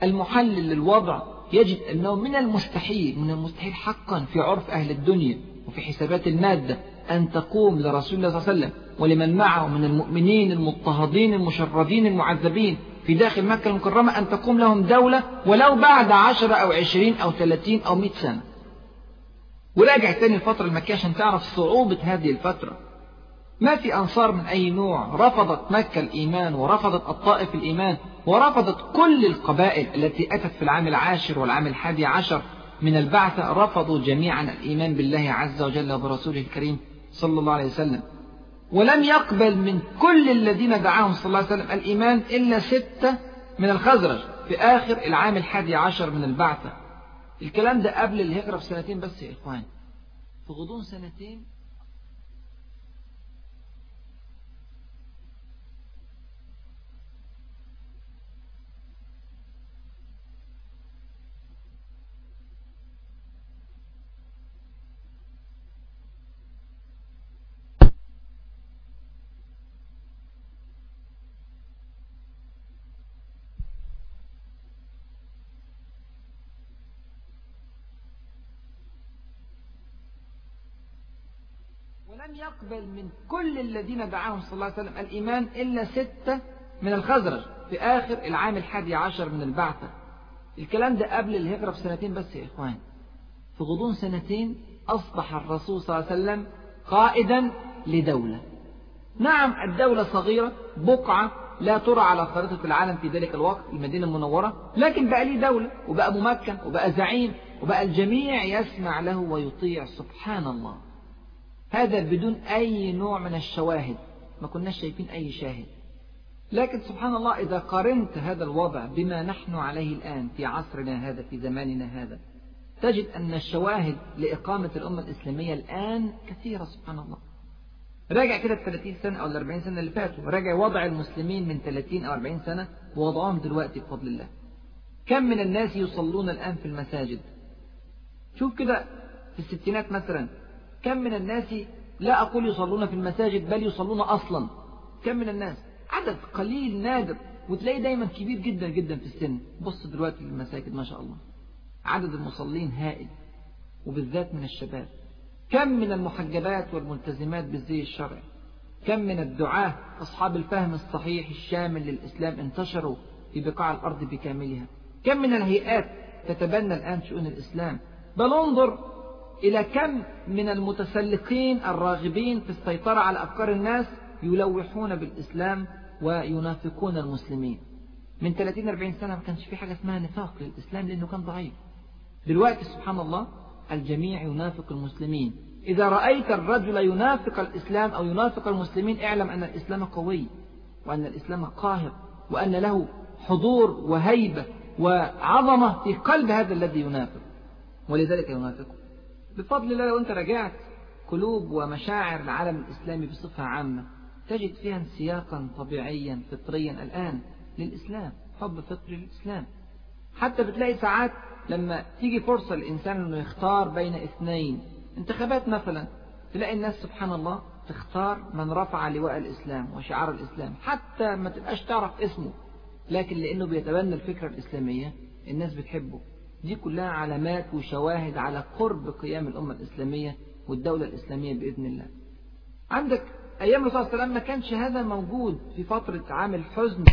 المحلل للوضع يجد أنه من المستحيل من المستحيل حقا في عرف أهل الدنيا وفي حسابات المادة أن تقوم لرسول الله صلى الله عليه وسلم. ولمن معه من المؤمنين المضطهدين المشردين المعذبين في داخل مكة المكرمة أن تقوم لهم دولة ولو بعد عشرة أو عشرين أو ثلاثين أو مئة سنة. وراجع تاني الفترة المكية عشان تعرف صعوبة هذه الفترة. ما في أنصار من أي نوع رفضت مكة الإيمان ورفضت الطائف الإيمان ورفضت كل القبائل التي أتت في العام العاشر والعام الحادي عشر من البعثة رفضوا جميعا الإيمان بالله عز وجل وبرسوله الكريم صلى الله عليه وسلم. ولم يقبل من كل الذين دعاهم صلى الله عليه وسلم الإيمان إلا ستة من الخزرج في آخر العام الحادي عشر من البعثة. الكلام ده قبل الهجرة بسنتين بس يا إخوان في غضون سنتين ولم يقبل من كل الذين دعاهم صلى الله عليه وسلم الإيمان إلا ستة من الخزرج في آخر العام الحادي عشر من البعثة. الكلام ده قبل الهجرة بسنتين بس يا إخوان. في غضون سنتين أصبح الرسول صلى الله عليه وسلم قائدا لدولة. نعم الدولة صغيرة بقعة لا ترى على خريطة العالم في ذلك الوقت المدينة المنورة لكن بقى ليه دولة وبقى ممكن وبقى زعيم وبقى الجميع يسمع له ويطيع. سبحان الله. هذا بدون أي نوع من الشواهد. ما كناش شايفين أي شاهد. لكن سبحان الله إذا قارنت هذا الوضع بما نحن عليه الآن في عصرنا هذا في زماننا هذا تجد أن الشواهد لإقامة الأمة الإسلامية الآن كثيرة سبحان الله. راجع كده ال 30 سنة أو ال 40 سنة اللي فاتوا راجع وضع المسلمين من 30 أو 40 سنة ووضعهم دلوقتي بفضل الله. كم من الناس يصلون الآن في المساجد؟ شوف كده في الستينات مثلا كم من الناس لا أقول يصلون في المساجد بل يصلون أصلا. كم من الناس؟ عدد قليل نادر. وتلاقيه دايما كبير جدا جدا في السن. بص دلوقتي للمساجد ما شاء الله. عدد المصلين هائل وبالذات من الشباب. كم من المحجبات والملتزمات بالزي الشرعي. كم من الدعاة أصحاب الفهم الصحيح الشامل للإسلام انتشروا في بقاع الأرض بكاملها. كم من الهيئات تتبنى الآن شؤون الإسلام. بل انظر إلى كم من المتسلقين الراغبين في السيطرة على أفكار الناس يلوحون بالإسلام وينافقون المسلمين. من 30-40 سنة ما كانش في حاجة اسمها نفاق للإسلام لأنه كان ضعيف. دلوقتي سبحان الله الجميع ينافق المسلمين. إذا رأيت الرجل ينافق الإسلام أو ينافق المسلمين اعلم أن الإسلام قوي وأن الإسلام قاهر وأن له حضور وهيبة وعظمة في قلب هذا الذي ينافق. ولذلك ينافق. بفضل الله لو أنت رجعت قلوب ومشاعر العالم الإسلامي بصفة عامة تجد فيها انسياقا طبيعيا فطريا الآن للإسلام حب فطري للإسلام. حتى بتلاقي ساعات لما تيجي فرصة للإنسان أنه يختار بين اثنين. انتخابات مثلا تلاقي الناس سبحان الله تختار من رفع لواء الإسلام وشعار الإسلام حتى ما تبقاش تعرف اسمه. لكن لأنه بيتبنى الفكرة الإسلامية الناس بتحبه. دي كلها علامات وشواهد على قرب قيام الأمة الإسلامية والدولة الإسلامية بإذن الله. عندك أيام الرسول صلى الله عليه وسلم ما كانش هذا موجود في فترة عام الحزن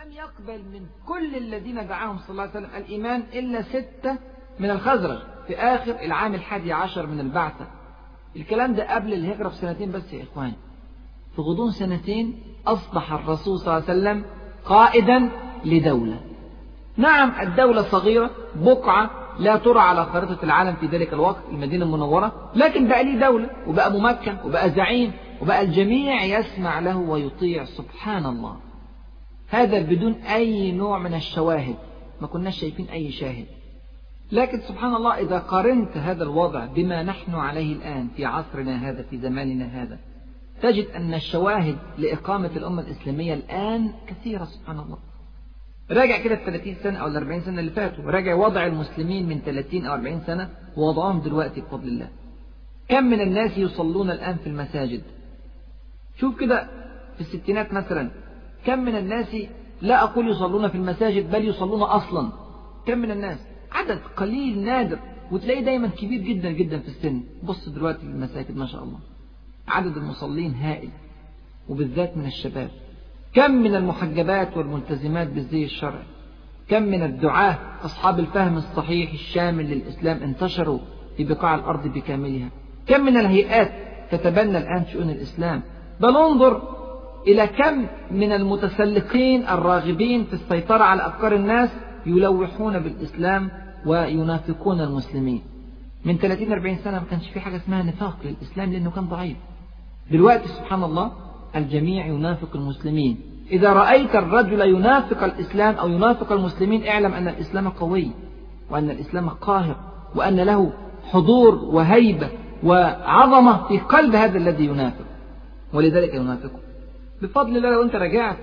ولم يقبل من كل الذين دعاهم صلى الله عليه وسلم الإيمان إلا ستة من الخزرج في آخر العام الحادي عشر من البعثة. الكلام ده قبل الهجرة بسنتين بس يا إخوان. في غضون سنتين أصبح الرسول صلى الله عليه وسلم قائدا لدولة. نعم الدولة صغيرة بقعة لا ترى على خريطة العالم في ذلك الوقت المدينة المنورة لكن بقى ليه دولة وبقى ممكن وبقى زعيم وبقى الجميع يسمع له ويطيع. سبحان الله. هذا بدون أي نوع من الشواهد. ما كناش شايفين أي شاهد. لكن سبحان الله إذا قارنت هذا الوضع بما نحن عليه الآن في عصرنا هذا في زماننا هذا تجد أن الشواهد لإقامة الأمة الإسلامية الآن كثيرة سبحان الله. راجع كده ال 30 سنة أو ال 40 سنة اللي فاتوا راجع وضع المسلمين من 30 أو 40 سنة ووضعهم دلوقتي بفضل الله. كم من الناس يصلون الآن في المساجد؟ شوف كده في الستينات مثلا كم من الناس لا أقول يصلون في المساجد بل يصلون أصلا. كم من الناس؟ عدد قليل نادر. وتلاقيه دايما كبير جدا جدا في السن. بص دلوقتي المساجد ما شاء الله. عدد المصلين هائل وبالذات من الشباب. كم من المحجبات والملتزمات بالزي الشرعي. كم من الدعاة أصحاب الفهم الصحيح الشامل للإسلام انتشروا في بقاع الأرض بكاملها. كم من الهيئات تتبنى الآن شؤون الإسلام. بل انظر إلى كم من المتسلقين الراغبين في السيطرة على أفكار الناس يلوحون بالإسلام وينافقون المسلمين. من 30-40 سنة ما كانش في حاجة اسمها نفاق للإسلام لأنه كان ضعيف. دلوقتي سبحان الله الجميع ينافق المسلمين. إذا رأيت الرجل ينافق الإسلام أو ينافق المسلمين اعلم أن الإسلام قوي وأن الإسلام قاهر وأن له حضور وهيبة وعظمة في قلب هذا الذي ينافق. ولذلك ينافقه بفضل الله لو أنت رجعت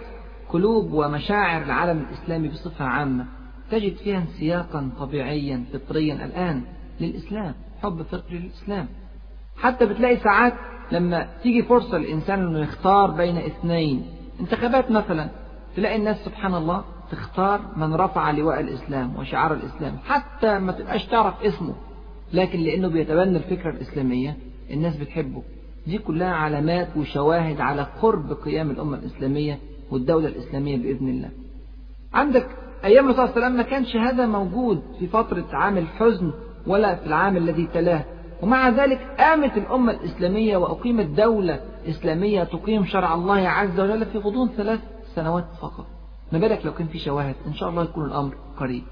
قلوب ومشاعر العالم الإسلامي بصفة عامة تجد فيها انسياقا طبيعيا فطريا الآن للإسلام حب فطري للإسلام حتى بتلاقي ساعات لما تيجي فرصة للإنسان أنه يختار بين اثنين. انتخابات مثلا تلاقي الناس سبحان الله تختار من رفع لواء الإسلام وشعار الإسلام حتى ما تبقاش تعرف اسمه. لكن لأنه بيتبنى الفكرة الإسلامية الناس بتحبه. دي كلها علامات وشواهد على قرب قيام الأمة الإسلامية والدولة الإسلامية بإذن الله. عندك أيام الرسول صلى الله عليه وسلم ما كانش هذا موجود في فترة عام الحزن ولا في العام الذي تلاه. ومع ذلك قامت الأمة الإسلامية وأقيمت دولة إسلامية تقيم شرع الله عز وجل في غضون ثلاث سنوات فقط. ما بالك لو كان في شواهد؟ إن شاء الله يكون الأمر قريب.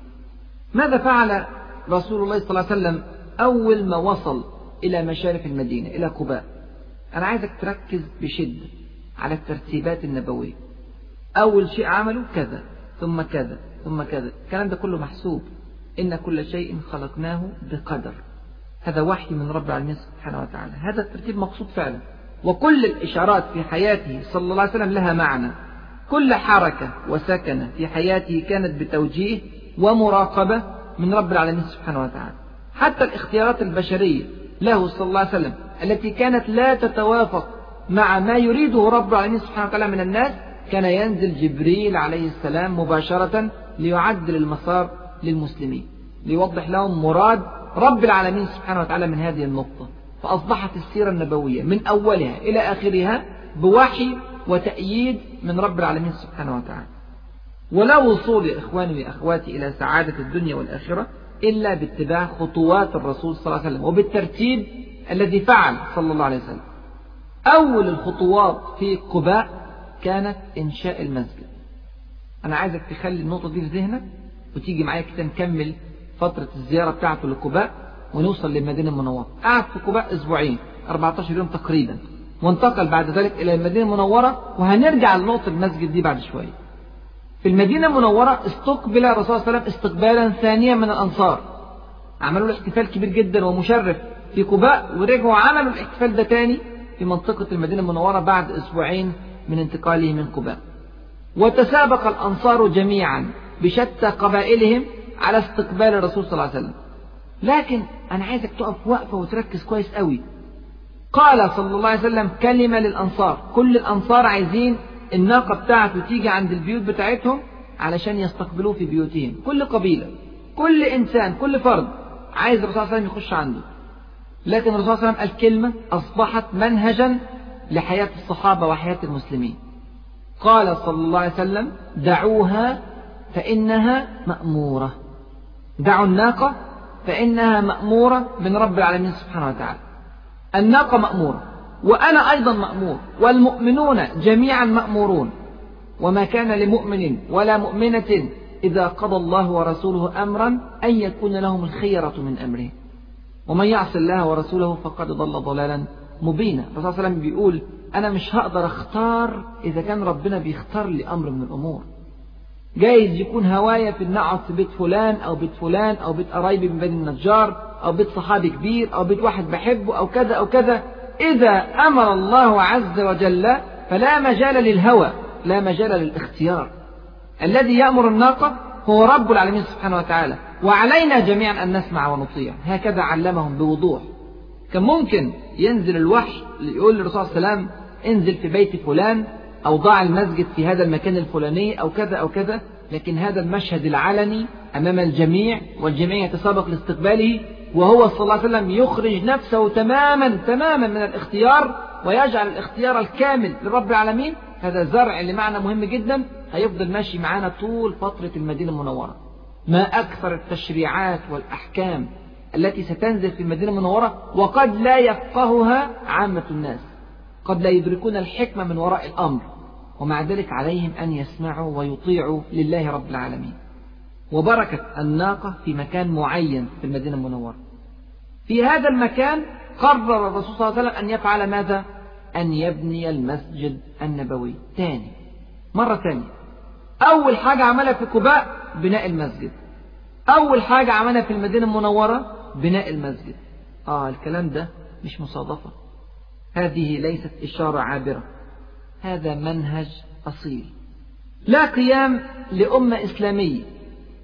ماذا فعل رسول الله صلى الله عليه وسلم أول ما وصل إلى مشارف المدينة إلى قباء أنا عايزك تركز بشدة على الترتيبات النبوية. أول شيء عمله كذا ثم كذا ثم كذا. الكلام ده كله محسوب. إن كل شيء خلقناه بقدر. هذا وحي من رب العالمين سبحانه وتعالى. هذا الترتيب مقصود فعلا. وكل الإشارات في حياته صلى الله عليه وسلم لها معنى. كل حركة وسكنة في حياته كانت بتوجيه ومراقبة من رب العالمين سبحانه وتعالى. حتى الاختيارات البشرية له صلى الله عليه وسلم. التي كانت لا تتوافق مع ما يريده رب العالمين سبحانه وتعالى من الناس كان ينزل جبريل عليه السلام مباشرة ليعدل المسار للمسلمين ليوضح لهم مراد رب العالمين سبحانه وتعالى من هذه النقطة. فأصبحت السيرة النبوية من أولها إلى آخرها بوحي وتأييد من رب العالمين سبحانه وتعالى. ولا وصول يا إخواني وأخواتي إلى سعادة الدنيا والآخرة إلا باتباع خطوات الرسول صلى الله عليه وسلم وبالترتيب الذي فعل صلى الله عليه وسلم. أول الخطوات في قباء كانت إنشاء المسجد. أنا عايزك تخلي النقطة دي في ذهنك وتيجي معايا كده نكمل فترة الزيارة بتاعته لقباء ونوصل للمدينة المنورة. قعد في قباء أسبوعين 14 يوم تقريبا. وانتقل بعد ذلك إلى المدينة المنورة وهنرجع لنقطة المسجد دي بعد شوية. في المدينة المنورة استقبل الرسول صلى الله عليه وسلم استقبالا ثانيا من الأنصار. عملوا له احتفال كبير جدا ومشرف. في قباء ورجعوا عملوا الاحتفال ده تاني في منطقة المدينة المنورة بعد أسبوعين من انتقاله من قباء وتسابق الأنصار جميعا بشتى قبائلهم على استقبال الرسول صلى الله عليه وسلم. لكن أنا عايزك تقف وقفة وتركز كويس قوي. قال صلى الله عليه وسلم كلمة للأنصار. كل الأنصار عايزين الناقة بتاعته تيجي عند البيوت بتاعتهم علشان يستقبلوه في بيوتهم. كل قبيلة كل إنسان كل فرد عايز الرسول صلى الله عليه وسلم يخش عنده. لكن الرسول صلى الله عليه وسلم الكلمة أصبحت منهجا لحياة الصحابة وحياة المسلمين. قال صلى الله عليه وسلم دعوها فإنها مأمورة. دعوا الناقة فإنها مأمورة من رب العالمين سبحانه وتعالى. الناقة مأمورة وأنا أيضا مأمور والمؤمنون جميعا مأمورون. وما كان لمؤمن ولا مؤمنة إذا قضى الله ورسوله أمرا أن يكون لهم الخيرة من أمره ومن يعص الله ورسوله فقد ضل ضلالا مبينا. الرسول صلى الله عليه وسلم بيقول أنا مش هقدر أختار إذا كان ربنا بيختار لي أمر من الأمور. جايز يكون هوايا في النقعد في بيت فلان أو بيت فلان أو بيت قرايبي من بني النجار أو بيت صحابي كبير أو بيت واحد بحبه أو كذا أو كذا. إذا أمر الله عز وجل فلا مجال للهوى لا مجال للاختيار. الذي يأمر الناقة هو رب العالمين سبحانه وتعالى. وعلينا جميعا أن نسمع ونطيع. هكذا علمهم بوضوح. كان ممكن ينزل الوحي يقول للرسول صلى الله عليه وسلم انزل في بيت فلان أو ضع المسجد في هذا المكان الفلاني أو كذا أو كذا لكن هذا المشهد العلني أمام الجميع والجميع يتسابق لاستقباله وهو صلى الله عليه وسلم يخرج نفسه تماما تماما من الاختيار ويجعل الاختيار الكامل لرب العالمين. هذا زرع لمعنى مهم جدا. هيفضل ماشي معانا طول فترة المدينة المنورة. ما أكثر التشريعات والأحكام التي ستنزل في المدينة المنورة وقد لا يفقهها عامة الناس. قد لا يدركون الحكمة من وراء الأمر. ومع ذلك عليهم أن يسمعوا ويطيعوا لله رب العالمين. وبركة الناقة في مكان معين في المدينة المنورة. في هذا المكان قرر الرسول صلى الله عليه وسلم أن يفعل ماذا؟ أن يبني المسجد النبوي. تاني. مرة ثانية أول حاجة عملها في قباء بناء المسجد. أول حاجة عملها في المدينة المنورة بناء المسجد. آه الكلام ده مش مصادفة. هذه ليست إشارة عابرة. هذا منهج أصيل. لا قيام لأمة إسلامية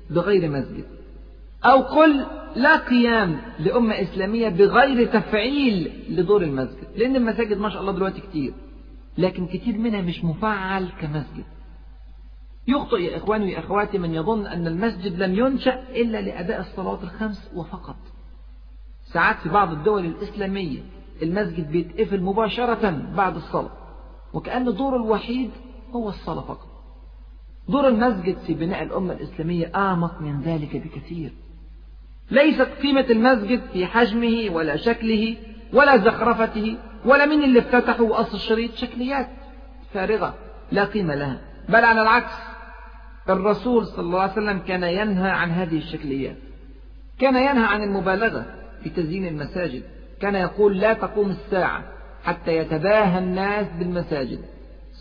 بغير مسجد. أو قل لا قيام لأمة إسلامية بغير تفعيل لدور المسجد. لأن المساجد ما شاء الله دلوقتي كتير. لكن كتير منها مش مفعل كمسجد. يخطئ يا إخواني وأخواتي من يظن أن المسجد لم ينشأ إلا لأداء الصلوات الخمس وفقط. ساعات في بعض الدول الإسلامية المسجد بيتقفل مباشرة بعد الصلاة وكأن دوره الوحيد هو الصلاة فقط. دور المسجد في بناء الأمة الإسلامية أعمق من ذلك بكثير. ليست قيمة المسجد في حجمه ولا شكله ولا زخرفته ولا من اللي افتتحه وأصل الشريط شكليات فارغة لا قيمة لها. بل على العكس الرسول صلى الله عليه وسلم كان ينهى عن هذه الشكليات. كان ينهى عن المبالغة في تزيين المساجد. كان يقول لا تقوم الساعة حتى يتباهى الناس بالمساجد.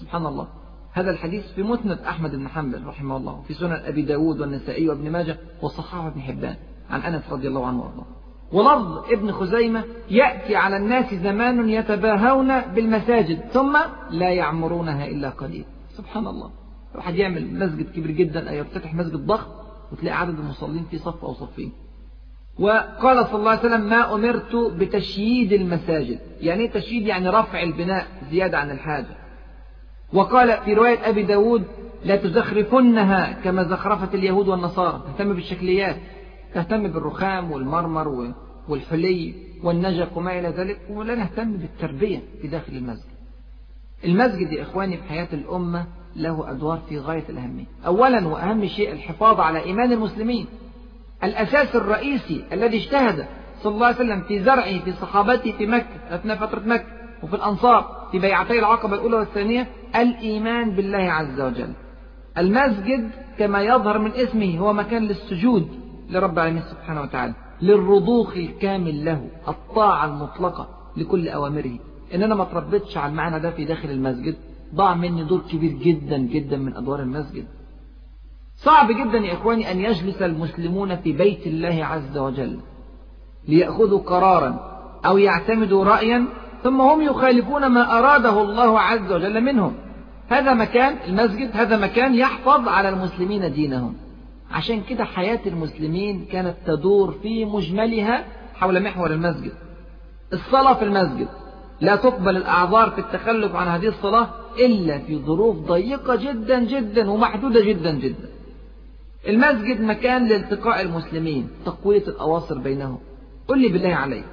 سبحان الله. هذا الحديث في مسند أحمد بن حنبل رحمه الله وفي سنن أبي داود والنسائي وابن ماجه وصححه ابن حبان عن أنس رضي الله عنه وأرضاه. ولفظ ابن خزيمة يأتي على الناس زمان يتباهون بالمساجد ثم لا يعمرونها إلا قليل. سبحان الله. واحد يعمل مسجد كبير جدا أو يفتتح مسجد ضخم وتلاقي عدد المصلين فيه صف أو صفين. وقال صلى الله عليه وسلم ما أمرت بتشييد المساجد. يعني إيه تشييد؟ يعني رفع البناء زيادة عن الحاجة. وقال في رواية أبي داود لا تزخرفنها كما زخرفت اليهود والنصارى. تهتم بالشكليات تهتم بالرخام والمرمر والحلي والنجف وما إلى ذلك ولا نهتم بالتربية في داخل المسجد. المسجد يا إخواني في حياة الأمة له أدوار في غاية الأهمية أولا وأهم شيء الحفاظ على إيمان المسلمين. الأساس الرئيسي الذي اجتهد صلى الله عليه وسلم في زرعه في صحابته في مكة أثناء فترة مكة وفي الأنصار في بيعتي العقبة الأولى والثانية الإيمان بالله عز وجل. المسجد كما يظهر من اسمه هو مكان للسجود لرب العالمين سبحانه وتعالى للرضوخ الكامل له الطاعة المطلقة لكل أوامره. إن أنا ما تربيتش على المعنى ده في داخل المسجد. ضاع مني دور كبير جدا جدا من أدوار المسجد. صعب جدا يا إخواني أن يجلس المسلمون في بيت الله عز وجل ليأخذوا قرارا أو يعتمدوا رأيا ثم هم يخالفون ما أراده الله عز وجل منهم. هذا مكان المسجد هذا مكان يحفظ على المسلمين دينهم. عشان كده حياة المسلمين كانت تدور في مجملها حول محور المسجد. الصلاة في المسجد. لا تقبل الأعذار في التخلف عن هذه الصلاة إلا في ظروف ضيقة جدا جدا ومحدودة جدا جدا. المسجد مكان لالتقاء المسلمين تقوية الأواصر بينهم. قل لي بالله عليك.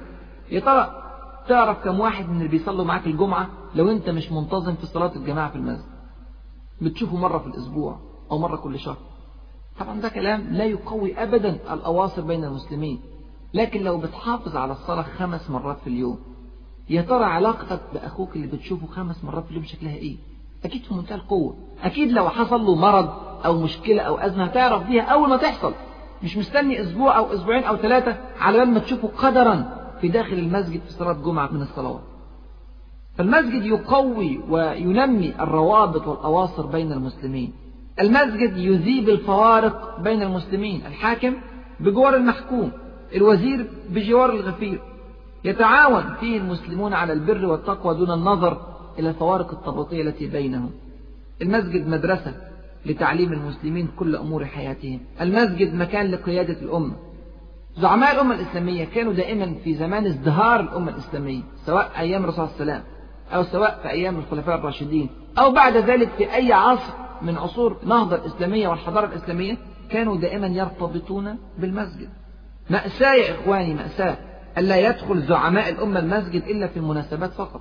يا ترى تعرف كم واحد من اللي بيصلوا معاك الجمعة لو أنت مش منتظم في صلاة الجماعة في المسجد؟ بتشوفه مرة في الأسبوع أو مرة كل شهر. طبعا ده كلام لا يقوي أبدا الأواصر بين المسلمين. لكن لو بتحافظ على الصلاة خمس مرات في اليوم يا ترى علاقتك بأخوك اللي بتشوفه خمس مرات في اليوم شكلها إيه؟ أكيد في منتهى القوة. أكيد لو حصل له مرض أو مشكلة أو أزمة هتعرف بيها أول ما تحصل. مش مستني أسبوع أو أسبوعين أو ثلاثة على بال ما تشوفه قدرا في داخل المسجد في صلاة جمعة من الصلوات. فالمسجد يقوي وينمي الروابط والأواصر بين المسلمين. المسجد يذيب الفوارق بين المسلمين. الحاكم بجوار المحكوم الوزير بجوار الغفير. يتعاون فيه المسلمون على البر والتقوى دون النظر إلى الفوارق الطبقية التي بينهم. المسجد مدرسة لتعليم المسلمين كل أمور حياتهم. المسجد مكان لقيادة الأمة. زعماء الأمة الإسلامية كانوا دائما في زمان ازدهار الأمة الإسلامية سواء أيام الرسول صلى الله عليه وسلم أو سواء في أيام الخلفاء الراشدين أو بعد ذلك في أي عصر من عصور النهضة الإسلامية والحضارة الإسلامية كانوا دائما يرتبطون بالمسجد. مأساة يا إخواني مأساة. ألا يدخل زعماء الأمة المسجد إلا في المناسبات فقط.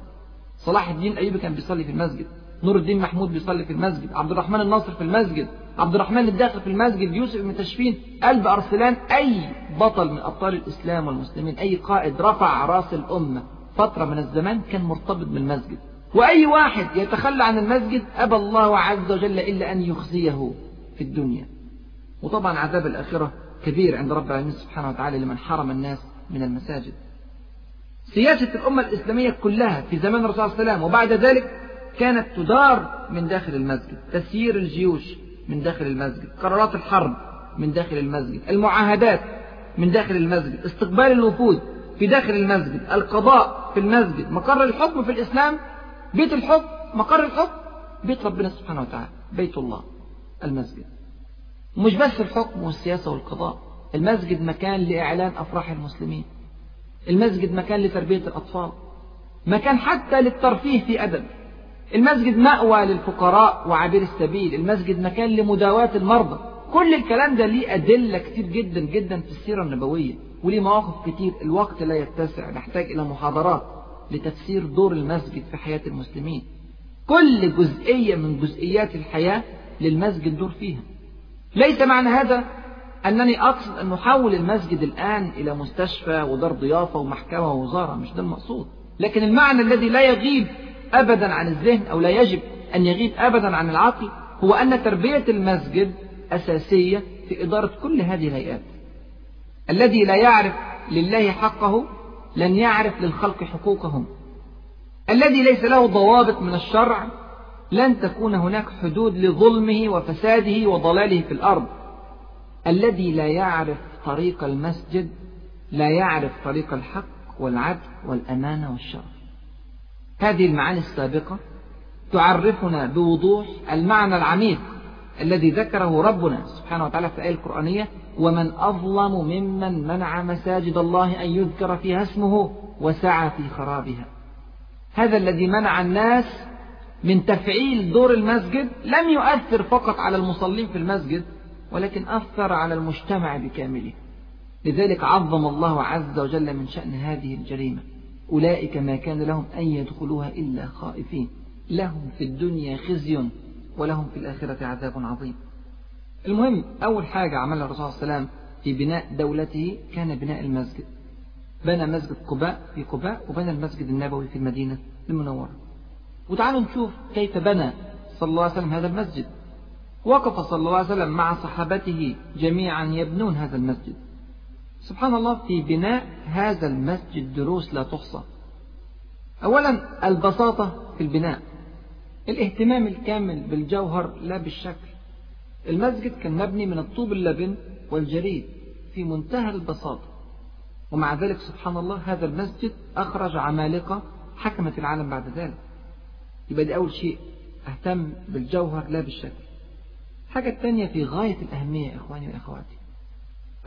صلاح الدين الأيوبي كان بيصلي في المسجد. نور الدين محمود بيصلي في المسجد. عبد الرحمن الناصر في المسجد. عبد الرحمن الداخل في المسجد. يوسف بن تشفين قلب أرسلان. أي بطل من أبطال الإسلام والمسلمين أي قائد رفع رأس الأمة فترة من الزمان كان مرتبط بالمسجد. وأي واحد يتخلى عن المسجد أبى الله عز وجل إلا أن يخزيه في الدنيا. وطبعا عذاب الآخرة كبير عند رب العالمين سبحانه وتعالى لمن حرم الناس من المساجد. سياسة الأمة الإسلامية كلها في زمان الرسول صلى الله عليه وسلم وبعد ذلك كانت تدار من داخل المسجد. تسيير الجيوش من داخل المسجد. قرارات الحرب من داخل المسجد. المعاهدات من داخل المسجد. استقبال الوفود في داخل المسجد. القضاء في المسجد. مقر الحكم في الإسلام. بيت الحكم. مقر الحكم. بيت ربنا سبحانه وتعالى. بيت الله. المسجد. ومش بس الحكم والسياسة والقضاء. المسجد مكان لإعلان أفراح المسلمين. المسجد مكان لتربية الأطفال. مكان حتى للترفيه في أدب. المسجد مأوى للفقراء وعابر السبيل. المسجد مكان لمداواة المرضى. كل الكلام ده ليه أدلة كتير جدا جدا في السيرة النبوية وليه مواقف كتير. الوقت لا يتسع. نحتاج إلى محاضرات لتفسير دور المسجد في حياة المسلمين. كل جزئية من جزئيات الحياة للمسجد دور فيها. ليس معنى هذا أنني أقصد أن نحول المسجد الآن إلى مستشفى ودار ضيافة ومحكمة ووزارة مش ده المقصود. لكن المعنى الذي لا يغيب أبدا عن الذهن أو لا يجب أن يغيب أبدا عن العقل هو أن تربية المسجد أساسية في إدارة كل هذه الهيئات. الذي لا يعرف لله حقه لن يعرف للخلق حقوقهم. الذي ليس له ضوابط من الشرع لن تكون هناك حدود لظلمه وفساده وضلاله في الأرض. الذي لا يعرف طريق المسجد لا يعرف طريق الحق والعدل والأمانة والشرف. هذه المعاني السابقة تعرفنا بوضوح المعنى العميق الذي ذكره ربنا سبحانه وتعالى في الآية القرآنية ومن أظلم ممن منع مساجد الله أن يذكر فيها اسمه وسعى في خرابها. هذا الذي منع الناس من تفعيل دور المسجد لم يؤثر فقط على المصلين في المسجد ولكن أثر على المجتمع بكامله. لذلك عظم الله عز وجل من شأن هذه الجريمة. أولئك ما كان لهم أن يدخلوها إلا خائفين. لهم في الدنيا خزي ولهم في الآخرة عذاب عظيم. المهم أول حاجة عملها الرسول صلى الله عليه وسلم في بناء دولته كان بناء المسجد. بنى مسجد قباء في قباء وبنى المسجد النبوي في المدينة المنورة. وتعالوا نشوف كيف بنى صلى الله عليه وسلم هذا المسجد. وقف صلى الله عليه وسلم مع صحابته جميعا يبنون هذا المسجد. سبحان الله في بناء هذا المسجد دروس لا تحصى. أولا البساطة في البناء. الاهتمام الكامل بالجوهر لا بالشكل. المسجد كان مبني من الطوب اللبن والجريد في منتهى البساطة. ومع ذلك سبحان الله هذا المسجد أخرج عمالقة حكمت العالم بعد ذلك. يبقى دي أول شيء أهتم بالجوهر لا بالشكل. الحاجة الثانية في غاية الأهمية إخواني وأخواتي.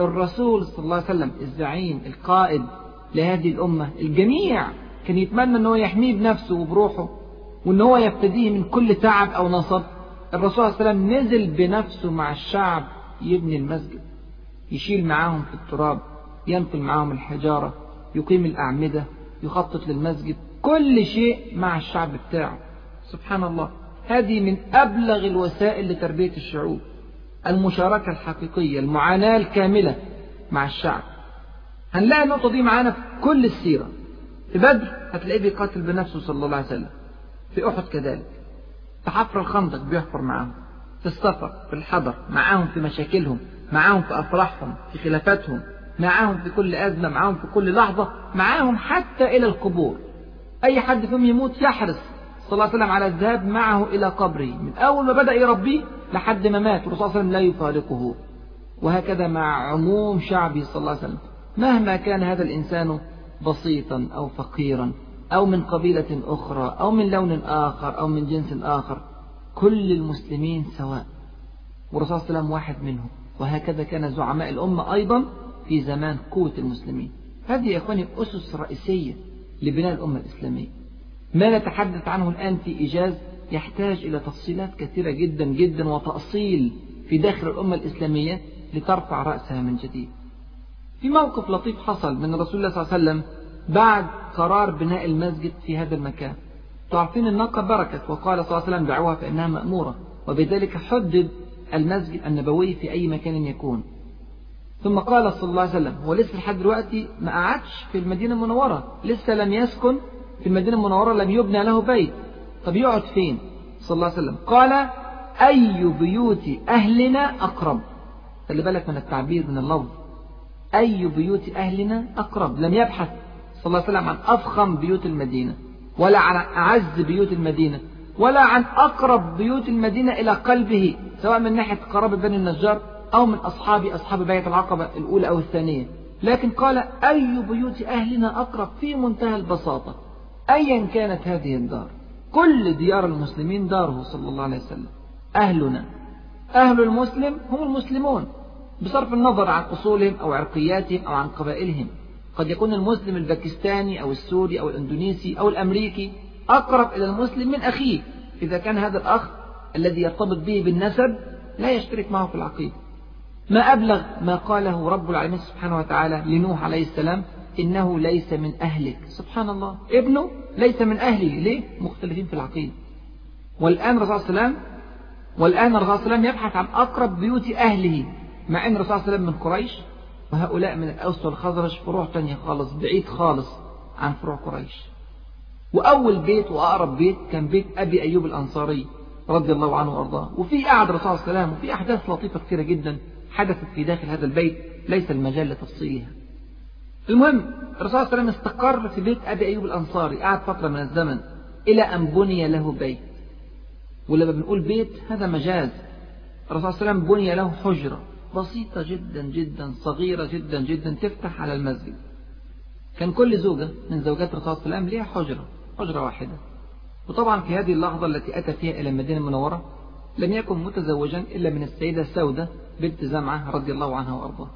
الرسول صلى الله عليه وسلم الزعيم القائد لهذه الأمة الجميع كان يتمنى أنه يحميه بنفسه وبروحه وأن هو يفتديه من كل تعب أو نصب. الرسول صلى الله عليه وسلم نزل بنفسه مع الشعب يبني المسجد يشيل معاهم في التراب ينقل معاهم الحجارة يقيم الأعمدة يخطط للمسجد كل شيء مع الشعب بتاعه. سبحان الله. هذه من أبلغ الوسائل لتربية الشعوب المشاركة الحقيقية المعاناة الكاملة مع الشعب. هنلاقي النقطة دي معانا في كل السيرة. في بدر هتلاقيه بيقاتل بنفسه صلى الله عليه وسلم. في أحد كذلك. في حفر الخندق بيحفر معاهم. في السفر في الحضر معاهم في مشاكلهم معاهم في أفراحهم في خلافاتهم معاهم في كل أزمة معاهم في كل لحظة معاهم حتى إلى القبور. أي حد فيهم يموت يحرص صلى الله عليه وسلم على الذهاب معه إلى قبره من أول ما بدأ يربيه لحد ما مات. والرسول صلى الله عليه وسلم لا يفارقه. وهكذا مع عموم شعبه صلى الله عليه وسلم. مهما كان هذا الإنسان بسيطا أو فقيرا أو من قبيلة أخرى أو من لون آخر أو من جنس آخر كل المسلمين سواء. والرسول صلى الله عليه وسلم واحد منهم. وهكذا كان زعماء الأمة أيضا في زمان قوة المسلمين. هذه يا إخواني أسس رئيسية لبناء الأمة الإسلامية. ما نتحدث عنه الآن في إيجاز يحتاج إلى تفصيلات كثيرة جدا جدا وتأصيل في داخل الأمة الإسلامية لترفع رأسها من جديد. في موقف لطيف حصل من رسول الله صلى الله عليه وسلم بعد قرار بناء المسجد في هذا المكان. تعرفين الناقة بركت وقال صلى الله عليه وسلم دعوها فإنها مأمورة وبذلك حدد المسجد النبوي في أي مكان يكون. ثم قال صلى الله عليه وسلم هو لسه لحد دلوقتي ما قعدش في المدينة المنورة لسه لم يسكن في المدينة المنورة لم يبنى له بيت. طب يقعد فين؟ صلى الله عليه وسلم. قال أي بيوت أهلنا أقرب. خلي بالك من التعبير من اللفظ. أي بيوت أهلنا أقرب. لم يبحث صلى الله عليه وسلم عن أفخم بيوت المدينة ولا عن أعز بيوت المدينة ولا عن أقرب بيوت المدينة إلى قلبه سواء من ناحية قرابة بني النجار أو من أصحاب أصحاب بيت العقبة الأولى أو الثانية. لكن قال أي بيوت أهلنا أقرب في منتهى البساطة. أيا كانت هذه الدار. كل ديار المسلمين داره صلى الله عليه وسلم. أهلنا. أهل المسلم هم المسلمون بصرف النظر عن أصولهم أو عرقياتهم أو عن قبائلهم. قد يكون المسلم الباكستاني أو السوري أو الإندونيسي أو الأمريكي أقرب إلى المسلم من أخيه. إذا كان هذا الأخ الذي يرتبط به بالنسب لا يشترك معه في العقيدة. ما أبلغ ما قاله رب العالمين سبحانه وتعالى لنوح عليه السلام إنه ليس من أهلك. سبحان الله. ابنه ليس من أهله. ليه؟ مختلفين في العقيدة. والآن الرسول صلى الله عليه وسلم والآن الرسول صلى الله عليه وسلم يبحث عن أقرب بيوت أهله. مع أن الرسول صلى الله عليه وسلم من قريش. وهؤلاء من الأوس والخزرج فروع تانية خالص بعيد خالص عن فروع قريش. وأول بيت وأقرب بيت كان بيت أبي أيوب الأنصاري رضي الله عنه وأرضاه. وفي قعد الرسول صلى الله عليه وسلم وفي أحداث لطيفة كثيرة جدا حدثت في داخل هذا البيت. ليس المجال لتفصيلها. المهم الرسول صلى الله عليه وسلم استقر في بيت أبي أيوب الأنصاري قعد فترة من الزمن إلى أن بني له بيت. ولما بنقول بيت هذا مجاز. الرسول صلى الله عليه وسلم بني له حجرة بسيطة جدا جدا صغيرة جدا جدا تفتح على المسجد. كان كل زوجة من زوجات الرسول صلى الله عليه وسلم لها حجرة حجرة واحدة. وطبعا في هذه اللحظة التي أتى فيها إلى المدينة المنورة لم يكن متزوجا إلا من السيدة سودة بنت زمعة رضي الله عنها وأرضاها.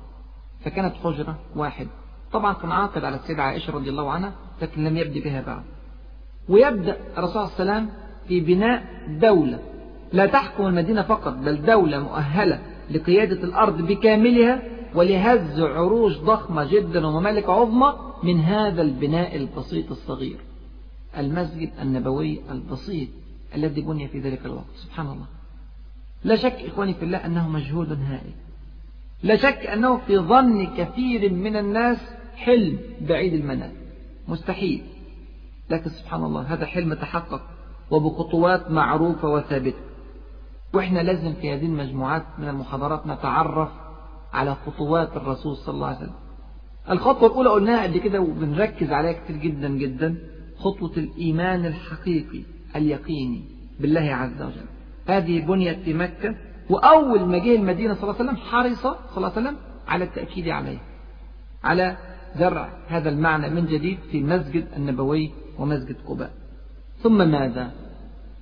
فكانت حجرة واحد طبعا كان عاقد على السيدة عائشة رضي الله عنها لكن لم يبدي بها بعد. ويبدأ الرسول صلى الله عليه وسلم في بناء دولة. لا تحكم المدينة فقط بل دولة مؤهلة لقيادة الأرض بكاملها ولهز عروش ضخمة جدا وممالك عظمى من هذا البناء البسيط الصغير. المسجد النبوي البسيط الذي بني في ذلك الوقت. سبحان الله. لا شك إخواني في الله أنه مجهود هائل. لا شك أنه في ظن كثير من الناس حلم بعيد المنال مستحيل. لكن سبحان الله هذا حلم تحقق وبخطوات معروفة وثابتة. وإحنا لازم في هذه المجموعات من المحاضرات نتعرف على خطوات الرسول صلى الله عليه وسلم. الخطوة الأولى قلناها قبل كده وبنركز عليها كتير جدا جدا. خطوة الإيمان الحقيقي اليقيني بالله عز وجل. هذه بنيت في مكة وأول ما جه المدينة صلى الله عليه وسلم حرص صلى الله عليه وسلم على التأكيد عليه على زرع هذا المعنى من جديد في المسجد النبوي ومسجد قباء. ثم ماذا؟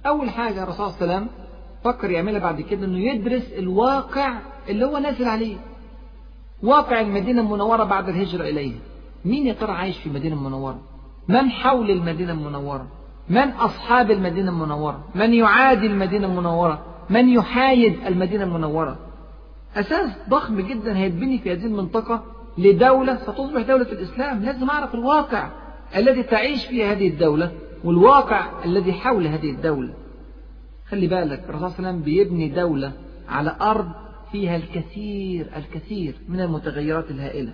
أول حاجة الرسول صلى الله عليه وسلم فكر يعملها بعد كده أنه يدرس الواقع اللي هو نازل عليه. واقع المدينة المنورة بعد الهجرة إليها مين يا ترى عايش في المدينة المنورة؟ من حول المدينة المنورة؟ من أصحاب المدينة المنورة؟ من يعادي المدينة المنورة؟ من يحايد المدينة المنورة؟ أساس ضخم جدا هيتبني في هذه المنطقة لدولة ستصبح دولة الإسلام. لازم أعرف الواقع الذي تعيش فيه هذه الدولة والواقع الذي حول هذه الدولة. خلي بالك الرسول صلى الله عليه وسلم بيبني دولة على أرض فيها الكثير الكثير من المتغيرات الهائلة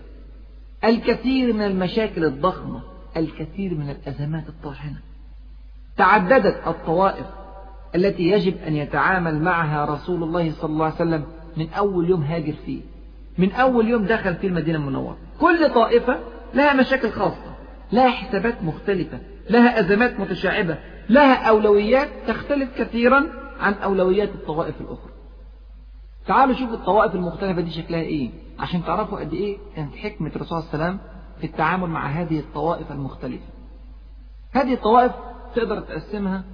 الكثير من المشاكل الضخمة الكثير من الأزمات الطاحنة. تعددت الطوائف التي يجب أن يتعامل معها رسول الله صلى الله عليه وسلم من أول يوم هاجر فيه. من أول يوم دخل في المدينة المنورة. كل طائفة لها مشاكل خاصة لها حسابات مختلفة لها أزمات متشعبة لها أولويات تختلف كثيرا عن أولويات الطوائف الأخرى. تعالوا شوفوا الطوائف المختلفة دي شكلها إيه. عشان تعرفوا قد إيه كانت حكمة الرسول وسلم في التعامل مع هذه الطوائف المختلفة. هذه الطوائف تقدر تقسمها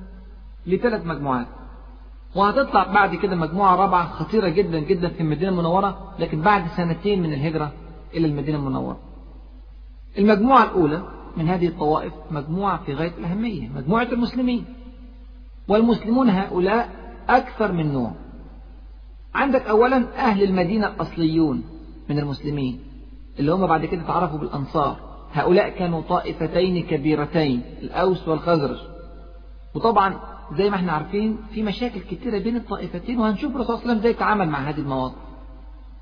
لثلاث مجموعات. وهتطلع بعد كده مجموعة رابعة خطيرة جدا جدا في المدينة المنورة لكن بعد سنتين من الهجرة إلى المدينة المنورة. المجموعة الأولى من هذه الطوائف مجموعة في غاية الأهمية مجموعة المسلمين. والمسلمون هؤلاء أكثر من نوع. عندك أولا أهل المدينة الأصليون من المسلمين اللي هم بعد كده تعرفوا بالأنصار. هؤلاء كانوا طائفتين كبيرتين الأوس والخزرج. وطبعا زي ما إحنا عارفين في مشاكل كتيرة بين الطائفتين وهنشوف الرسول صلى الله عليه وسلم إزاي يتعامل مع هذه المواقف.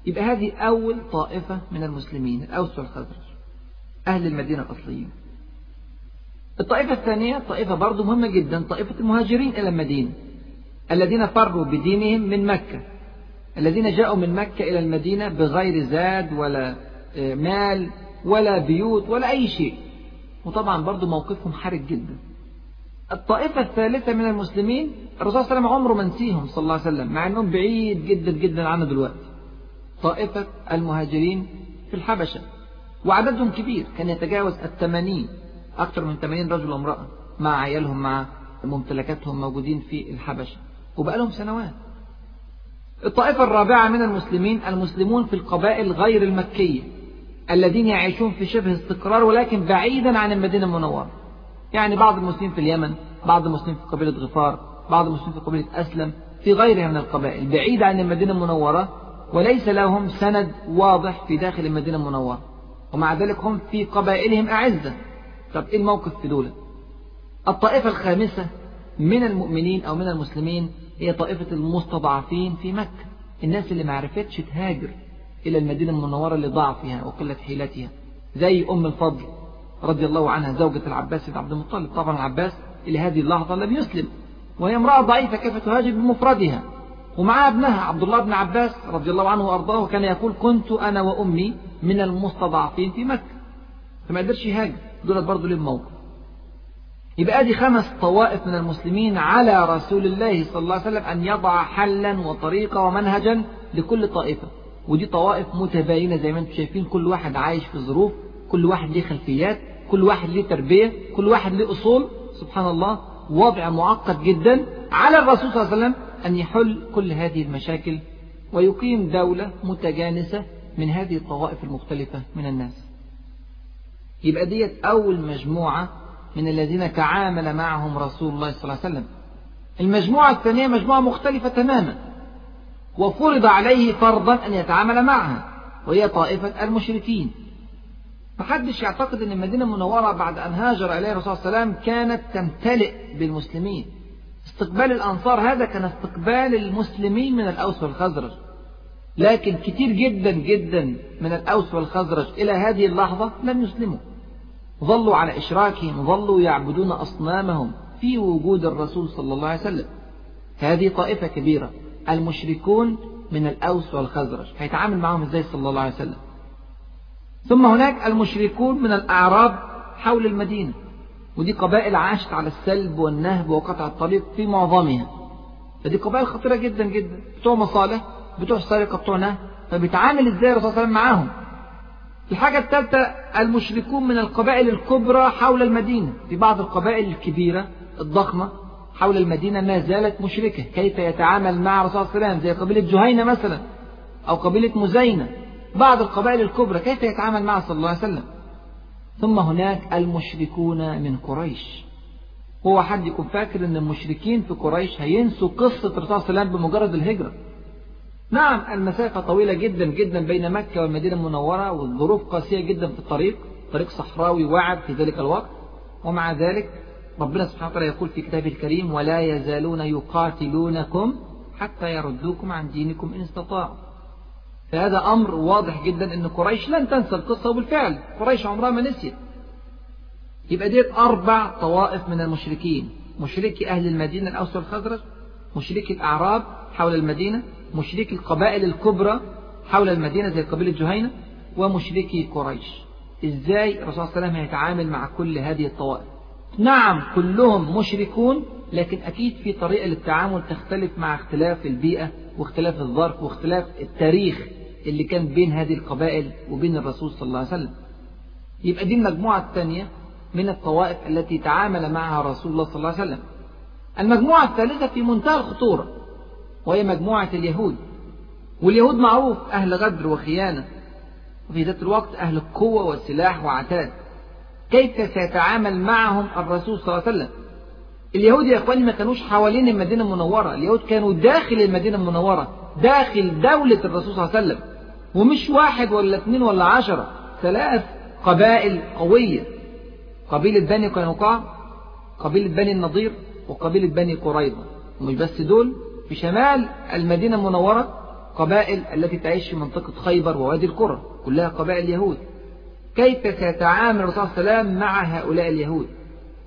يبقى هذه أول طائفة من المسلمين الأوس والخزرج أهل المدينة الأصليين. الطائفة الثانية طائفة برضو مهمة جدا طائفة المهاجرين إلى المدينة الذين فروا بدينهم من مكة الذين جاءوا من مكة إلى المدينة بغير زاد ولا مال ولا بيوت ولا أي شيء. وطبعا برضو موقفهم حرج جدا. الطائفة الثالثة من المسلمين الرسول صلى الله عليه وسلم عمره ما صلى الله عليه وسلم مع أنهم بعيد جدا جدا عنه دلوقتي. طائفة المهاجرين في الحبشة وعددهم كبير كان يتجاوز الثمانين أكثر من 80 رجل وامرأة مع عيالهم مع ممتلكاتهم موجودين في الحبشة وبقى لهم سنوات. الطائفة الرابعة من المسلمين المسلمون في القبائل غير المكية الذين يعيشون في شبه استقرار ولكن بعيدا عن المدينة المنورة. يعني بعض المسلمين في اليمن بعض المسلمين في قبيلة غفار بعض المسلمين في قبيلة أسلم في غيرها من القبائل بعيدة عن المدينة المنورة وليس لهم سند واضح في داخل المدينة المنورة. ومع ذلك هم في قبائلهم أعزة. طب إيه الموقف في دولة؟ الطائفة الخامسة من المؤمنين أو من المسلمين هي طائفة المستضعفين في مكة. الناس اللي ما عرفتش تهاجر إلى المدينة المنورة لضعفها وقلة حيلتها زي أم الفضل. رضي الله عنها زوجة العباس بن عبد المطلب. طبعا العباس إلى هذه اللحظة لم يسلم وهي امرأة ضعيفة كيف تهاجر بمفردها. ومعها ابنها عبد الله بن عباس رضي الله عنه وأرضاه وكان يقول كنت أنا وأمي من المستضعفين في مكة. فما قدرش يهاجر دول برضه لهم موقف يبقى ادي خمس طوائف من المسلمين على رسول الله صلى الله عليه وسلم أن يضع حلا وطريقة ومنهجا لكل طائفة. ودي طوائف متباينة زي ما أنتم شايفين كل واحد عايش في ظروف كل واحد ليه خلفيات. كل واحد ليه تربية كل واحد ليه أصول سبحان الله وضع معقد جدا على الرسول صلى الله عليه وسلم أن يحل كل هذه المشاكل ويقيم دولة متجانسة من هذه الطوائف المختلفة من الناس. يبقى ديت أول مجموعة من الذين تعامل معهم رسول الله صلى الله عليه وسلم. المجموعة الثانية مجموعة مختلفة تماما. وفرض عليه فرضا أن يتعامل معها وهي طائفة المشركين. محدش يعتقد أن المدينة المنورة بعد أن هاجر إليها الرسول صلى الله عليه وسلم كانت تمتلئ بالمسلمين. استقبال الأنصار هذا كان استقبال المسلمين من الأوس والخزرج. لكن كتير جدا جدا من الأوس والخزرج إلى هذه اللحظة لم يسلموا. ظلوا على إشراكهم ظلوا يعبدون أصنامهم في وجود الرسول صلى الله عليه وسلم. هذه طائفة كبيرة المشركون من الأوس والخزرج. هيتعامل معهم إزاي صلى الله عليه وسلم؟ ثم هناك المشركون من الأعراب حول المدينة. ودي قبائل عاشت على السلب والنهب وقطع الطريق في معظمها. فدي قبائل خطيرة جدا جدا. بتوع مصالح بتوع سرقة بتوع نهب. فبيتعامل إزاي الرسول صلى الله عليه وسلم معاهم؟ الحاجة الثالثة المشركون من القبائل الكبرى حول المدينة. في بعض القبائل الكبيرة الضخمة حول المدينة ما زالت مشركة. كيف يتعامل مع الرسول صلى الله عليه وسلم؟ زي قبيلة جهينة مثلا أو قبيلة مزينة. بعض القبائل الكبرى كيف يتعامل معها صلى الله عليه وسلم؟ ثم هناك المشركون من قريش. هو حد يكون فاكر إن المشركين في قريش هينسوا قصة الرسول صلى الله عليه وسلم بمجرد الهجرة. نعم المسافة طويلة جدا جدا بين مكة والمدينة المنورة والظروف قاسية جدا في الطريق طريق صحراوي وعد في ذلك الوقت. ومع ذلك ربنا سبحانه وتعالى يقول في كتابه الكريم ولا يزالون يقاتلونكم حتى يردوكم عن دينكم إن استطاعوا. فهذا أمر واضح جدا أن قريش لن تنسى القصة وبالفعل. قريش عمرها ما نسيت. يبقى ديت أربع طوائف من المشركين. مشركي أهل المدينة الأوس والخزرج مشركي الأعراب حول المدينة مشركي القبائل الكبرى حول المدينة زي قبيلة جهينة ومشركي قريش. إزاي الرسول صلى الله عليه وسلم هيتعامل مع كل هذه الطوائف؟ نعم كلهم مشركون لكن أكيد في طريقة للتعامل تختلف مع اختلاف البيئة واختلاف الظرف واختلاف التاريخ. اللي كان بين هذه القبائل وبين الرسول صلى الله عليه وسلم. يبقى دي المجموعة الثانية من الطوائف التي تعامل معها رسول الله صلى الله عليه وسلم. المجموعة الثالثة في منتهى الخطورة وهي مجموعة اليهود. واليهود معروف أهل غدر وخيانة وفي ذات الوقت أهل القوة والسلاح وعتاد. كيف سيتعامل معهم الرسول صلى الله عليه وسلم؟ اليهود يا إخواني ما كانوش حوالين المدينة المنورة. اليهود كانوا داخل المدينة المنورة داخل دولة الرسول صلى الله عليه وسلم. ومش واحد ولا اثنين ولا عشرة ثلاث قبائل قوية. قبيلة بني قينقاع قبيلة بني النضير وقبيلة بني قريظة. ومش بس دول في شمال المدينة المنورة قبائل التي تعيش في منطقة خيبر ووادي القرى كلها قبائل يهود. كيف سيتعامل الرسول صلى الله عليه وسلم مع هؤلاء اليهود؟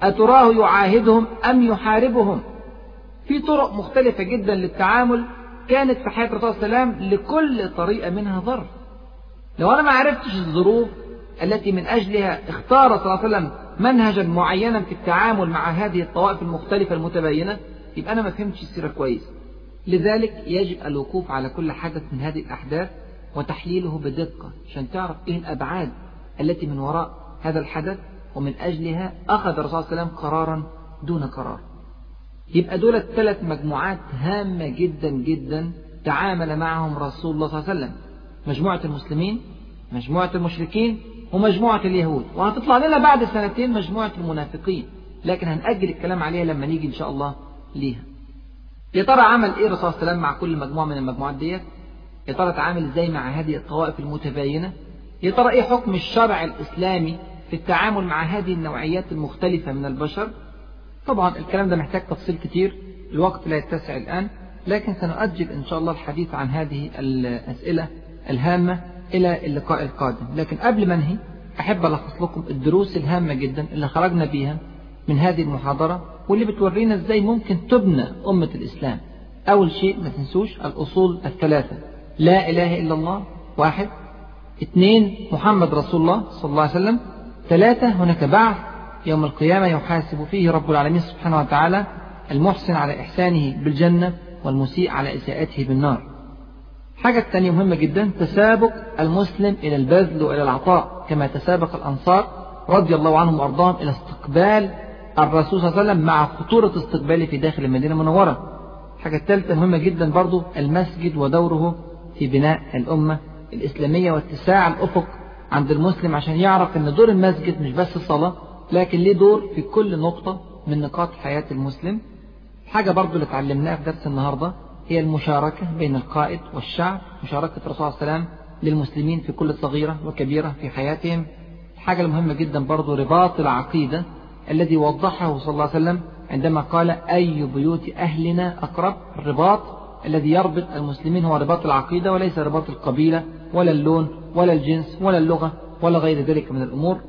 أتراه يعاهدهم أم يحاربهم؟ في طرق مختلفة جدا للتعامل كانت في حياة الرسول صلى الله عليه وسلم لكل طريقة منها ظرف لو أنا ما عرفتش الظروف التي من أجلها اختار صلى الله عليه وسلم منهجا معينا في التعامل مع هذه الطوائف المختلفة المتباينة يبقى أنا ما فهمتش السيرة كويس. لذلك يجب الوقوف على كل حدث من هذه الأحداث وتحليله بدقة عشان تعرف إيه الأبعاد التي من وراء هذا الحدث ومن أجلها أخذ الرسول صلى الله عليه وسلم قرارا دون قرار. يبقى دول الثلاث مجموعات هامة جدا جدا تعامل معهم رسول الله صلى الله عليه وسلم. مجموعة المسلمين مجموعة المشركين ومجموعة اليهود. وهتطلع لنا بعد سنتين مجموعة المنافقين. لكن هنأجل الكلام عليها لما نيجي إن شاء الله ليها. يا ترى عمل إيه الرسول صلى الله عليه وسلم مع كل مجموعة من المجموعات ديت؟ يا ترى اتعامل إزاي مع هذه الطوائف المتباينة؟ يا ترى إيه حكم الشرع الإسلامي في التعامل مع هذه النوعيات المختلفة من البشر؟ طبعا الكلام ده محتاج تفصيل كتير الوقت لا يتسع الآن لكن سنؤجل إن شاء الله الحديث عن هذه الأسئلة الهامة إلى اللقاء القادم. لكن قبل ما انهي أحب ألخص لكم الدروس الهامة جدا اللي خرجنا بيها من هذه المحاضرة واللي بتورينا إزاي ممكن تبنى أمة الإسلام. أول شيء ما تنسوش الأصول الثلاثة لا إله إلا الله واحد. اثنين محمد رسول الله صلى الله عليه وسلم. ثلاثة هناك بعث. يوم القيامة يحاسب فيه رب العالمين سبحانه وتعالى المحسن على إحسانه بالجنة والمسيء على إساءته بالنار. حاجة الثانية مهمة جدا تسابق المسلم إلى البذل وإلى العطاء كما تسابق الأنصار رضي الله عنهم وأرضاهم إلى استقبال الرسول صلى الله عليه وسلم مع خطورة استقباله في داخل المدينة المنورة. الحاجة الثالثة مهمة جدا برضو المسجد ودوره في بناء الأمة الإسلامية واتساع الأفق عند المسلم عشان يعرف أن دور المسجد مش بس الصلاة لكن ليه دور في كل نقطة من نقاط حياة المسلم؟ حاجة برضو اللي اتعلمناها في درس النهاردة هي المشاركة بين القائد والشعب مشاركة الرسول صلى الله عليه وسلم للمسلمين في كل صغيرة وكبيرة في حياتهم. الحاجة المهمة جدا برضو رباط العقيدة الذي وضحه صلى الله عليه وسلم عندما قال أي بيوت أهلنا أقرب الرباط؟ الذي يربط المسلمين هو رباط العقيدة وليس رباط القبيلة ولا اللون ولا الجنس ولا اللغة ولا غير ذلك من الأمور.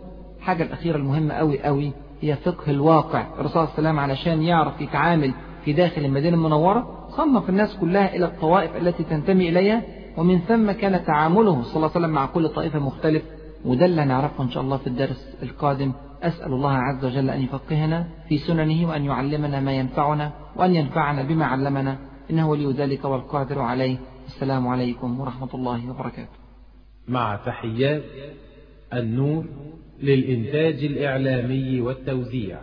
الحاجة الأخيرة المهمة أوي أوي هي فقه الواقع. الرسول عليه وسلم علشان يعرف يتعامل في داخل المدينة المنورة صنف الناس كلها إلى الطوائف التي تنتمي إليها ومن ثم كان تعامله صلى الله عليه وسلم مع كل طائفة مختلف. وده اللي هنعرفه إن شاء الله في الدرس القادم. أسأل الله عز وجل أن يفقهنا في سننه وأن يعلمنا ما ينفعنا وأن ينفعنا بما علمنا. إنه ولي ذلك والقادر عليه. السلام عليكم ورحمة الله وبركاته. مع تحيات النور للإنتاج الإعلامي والتوزيع.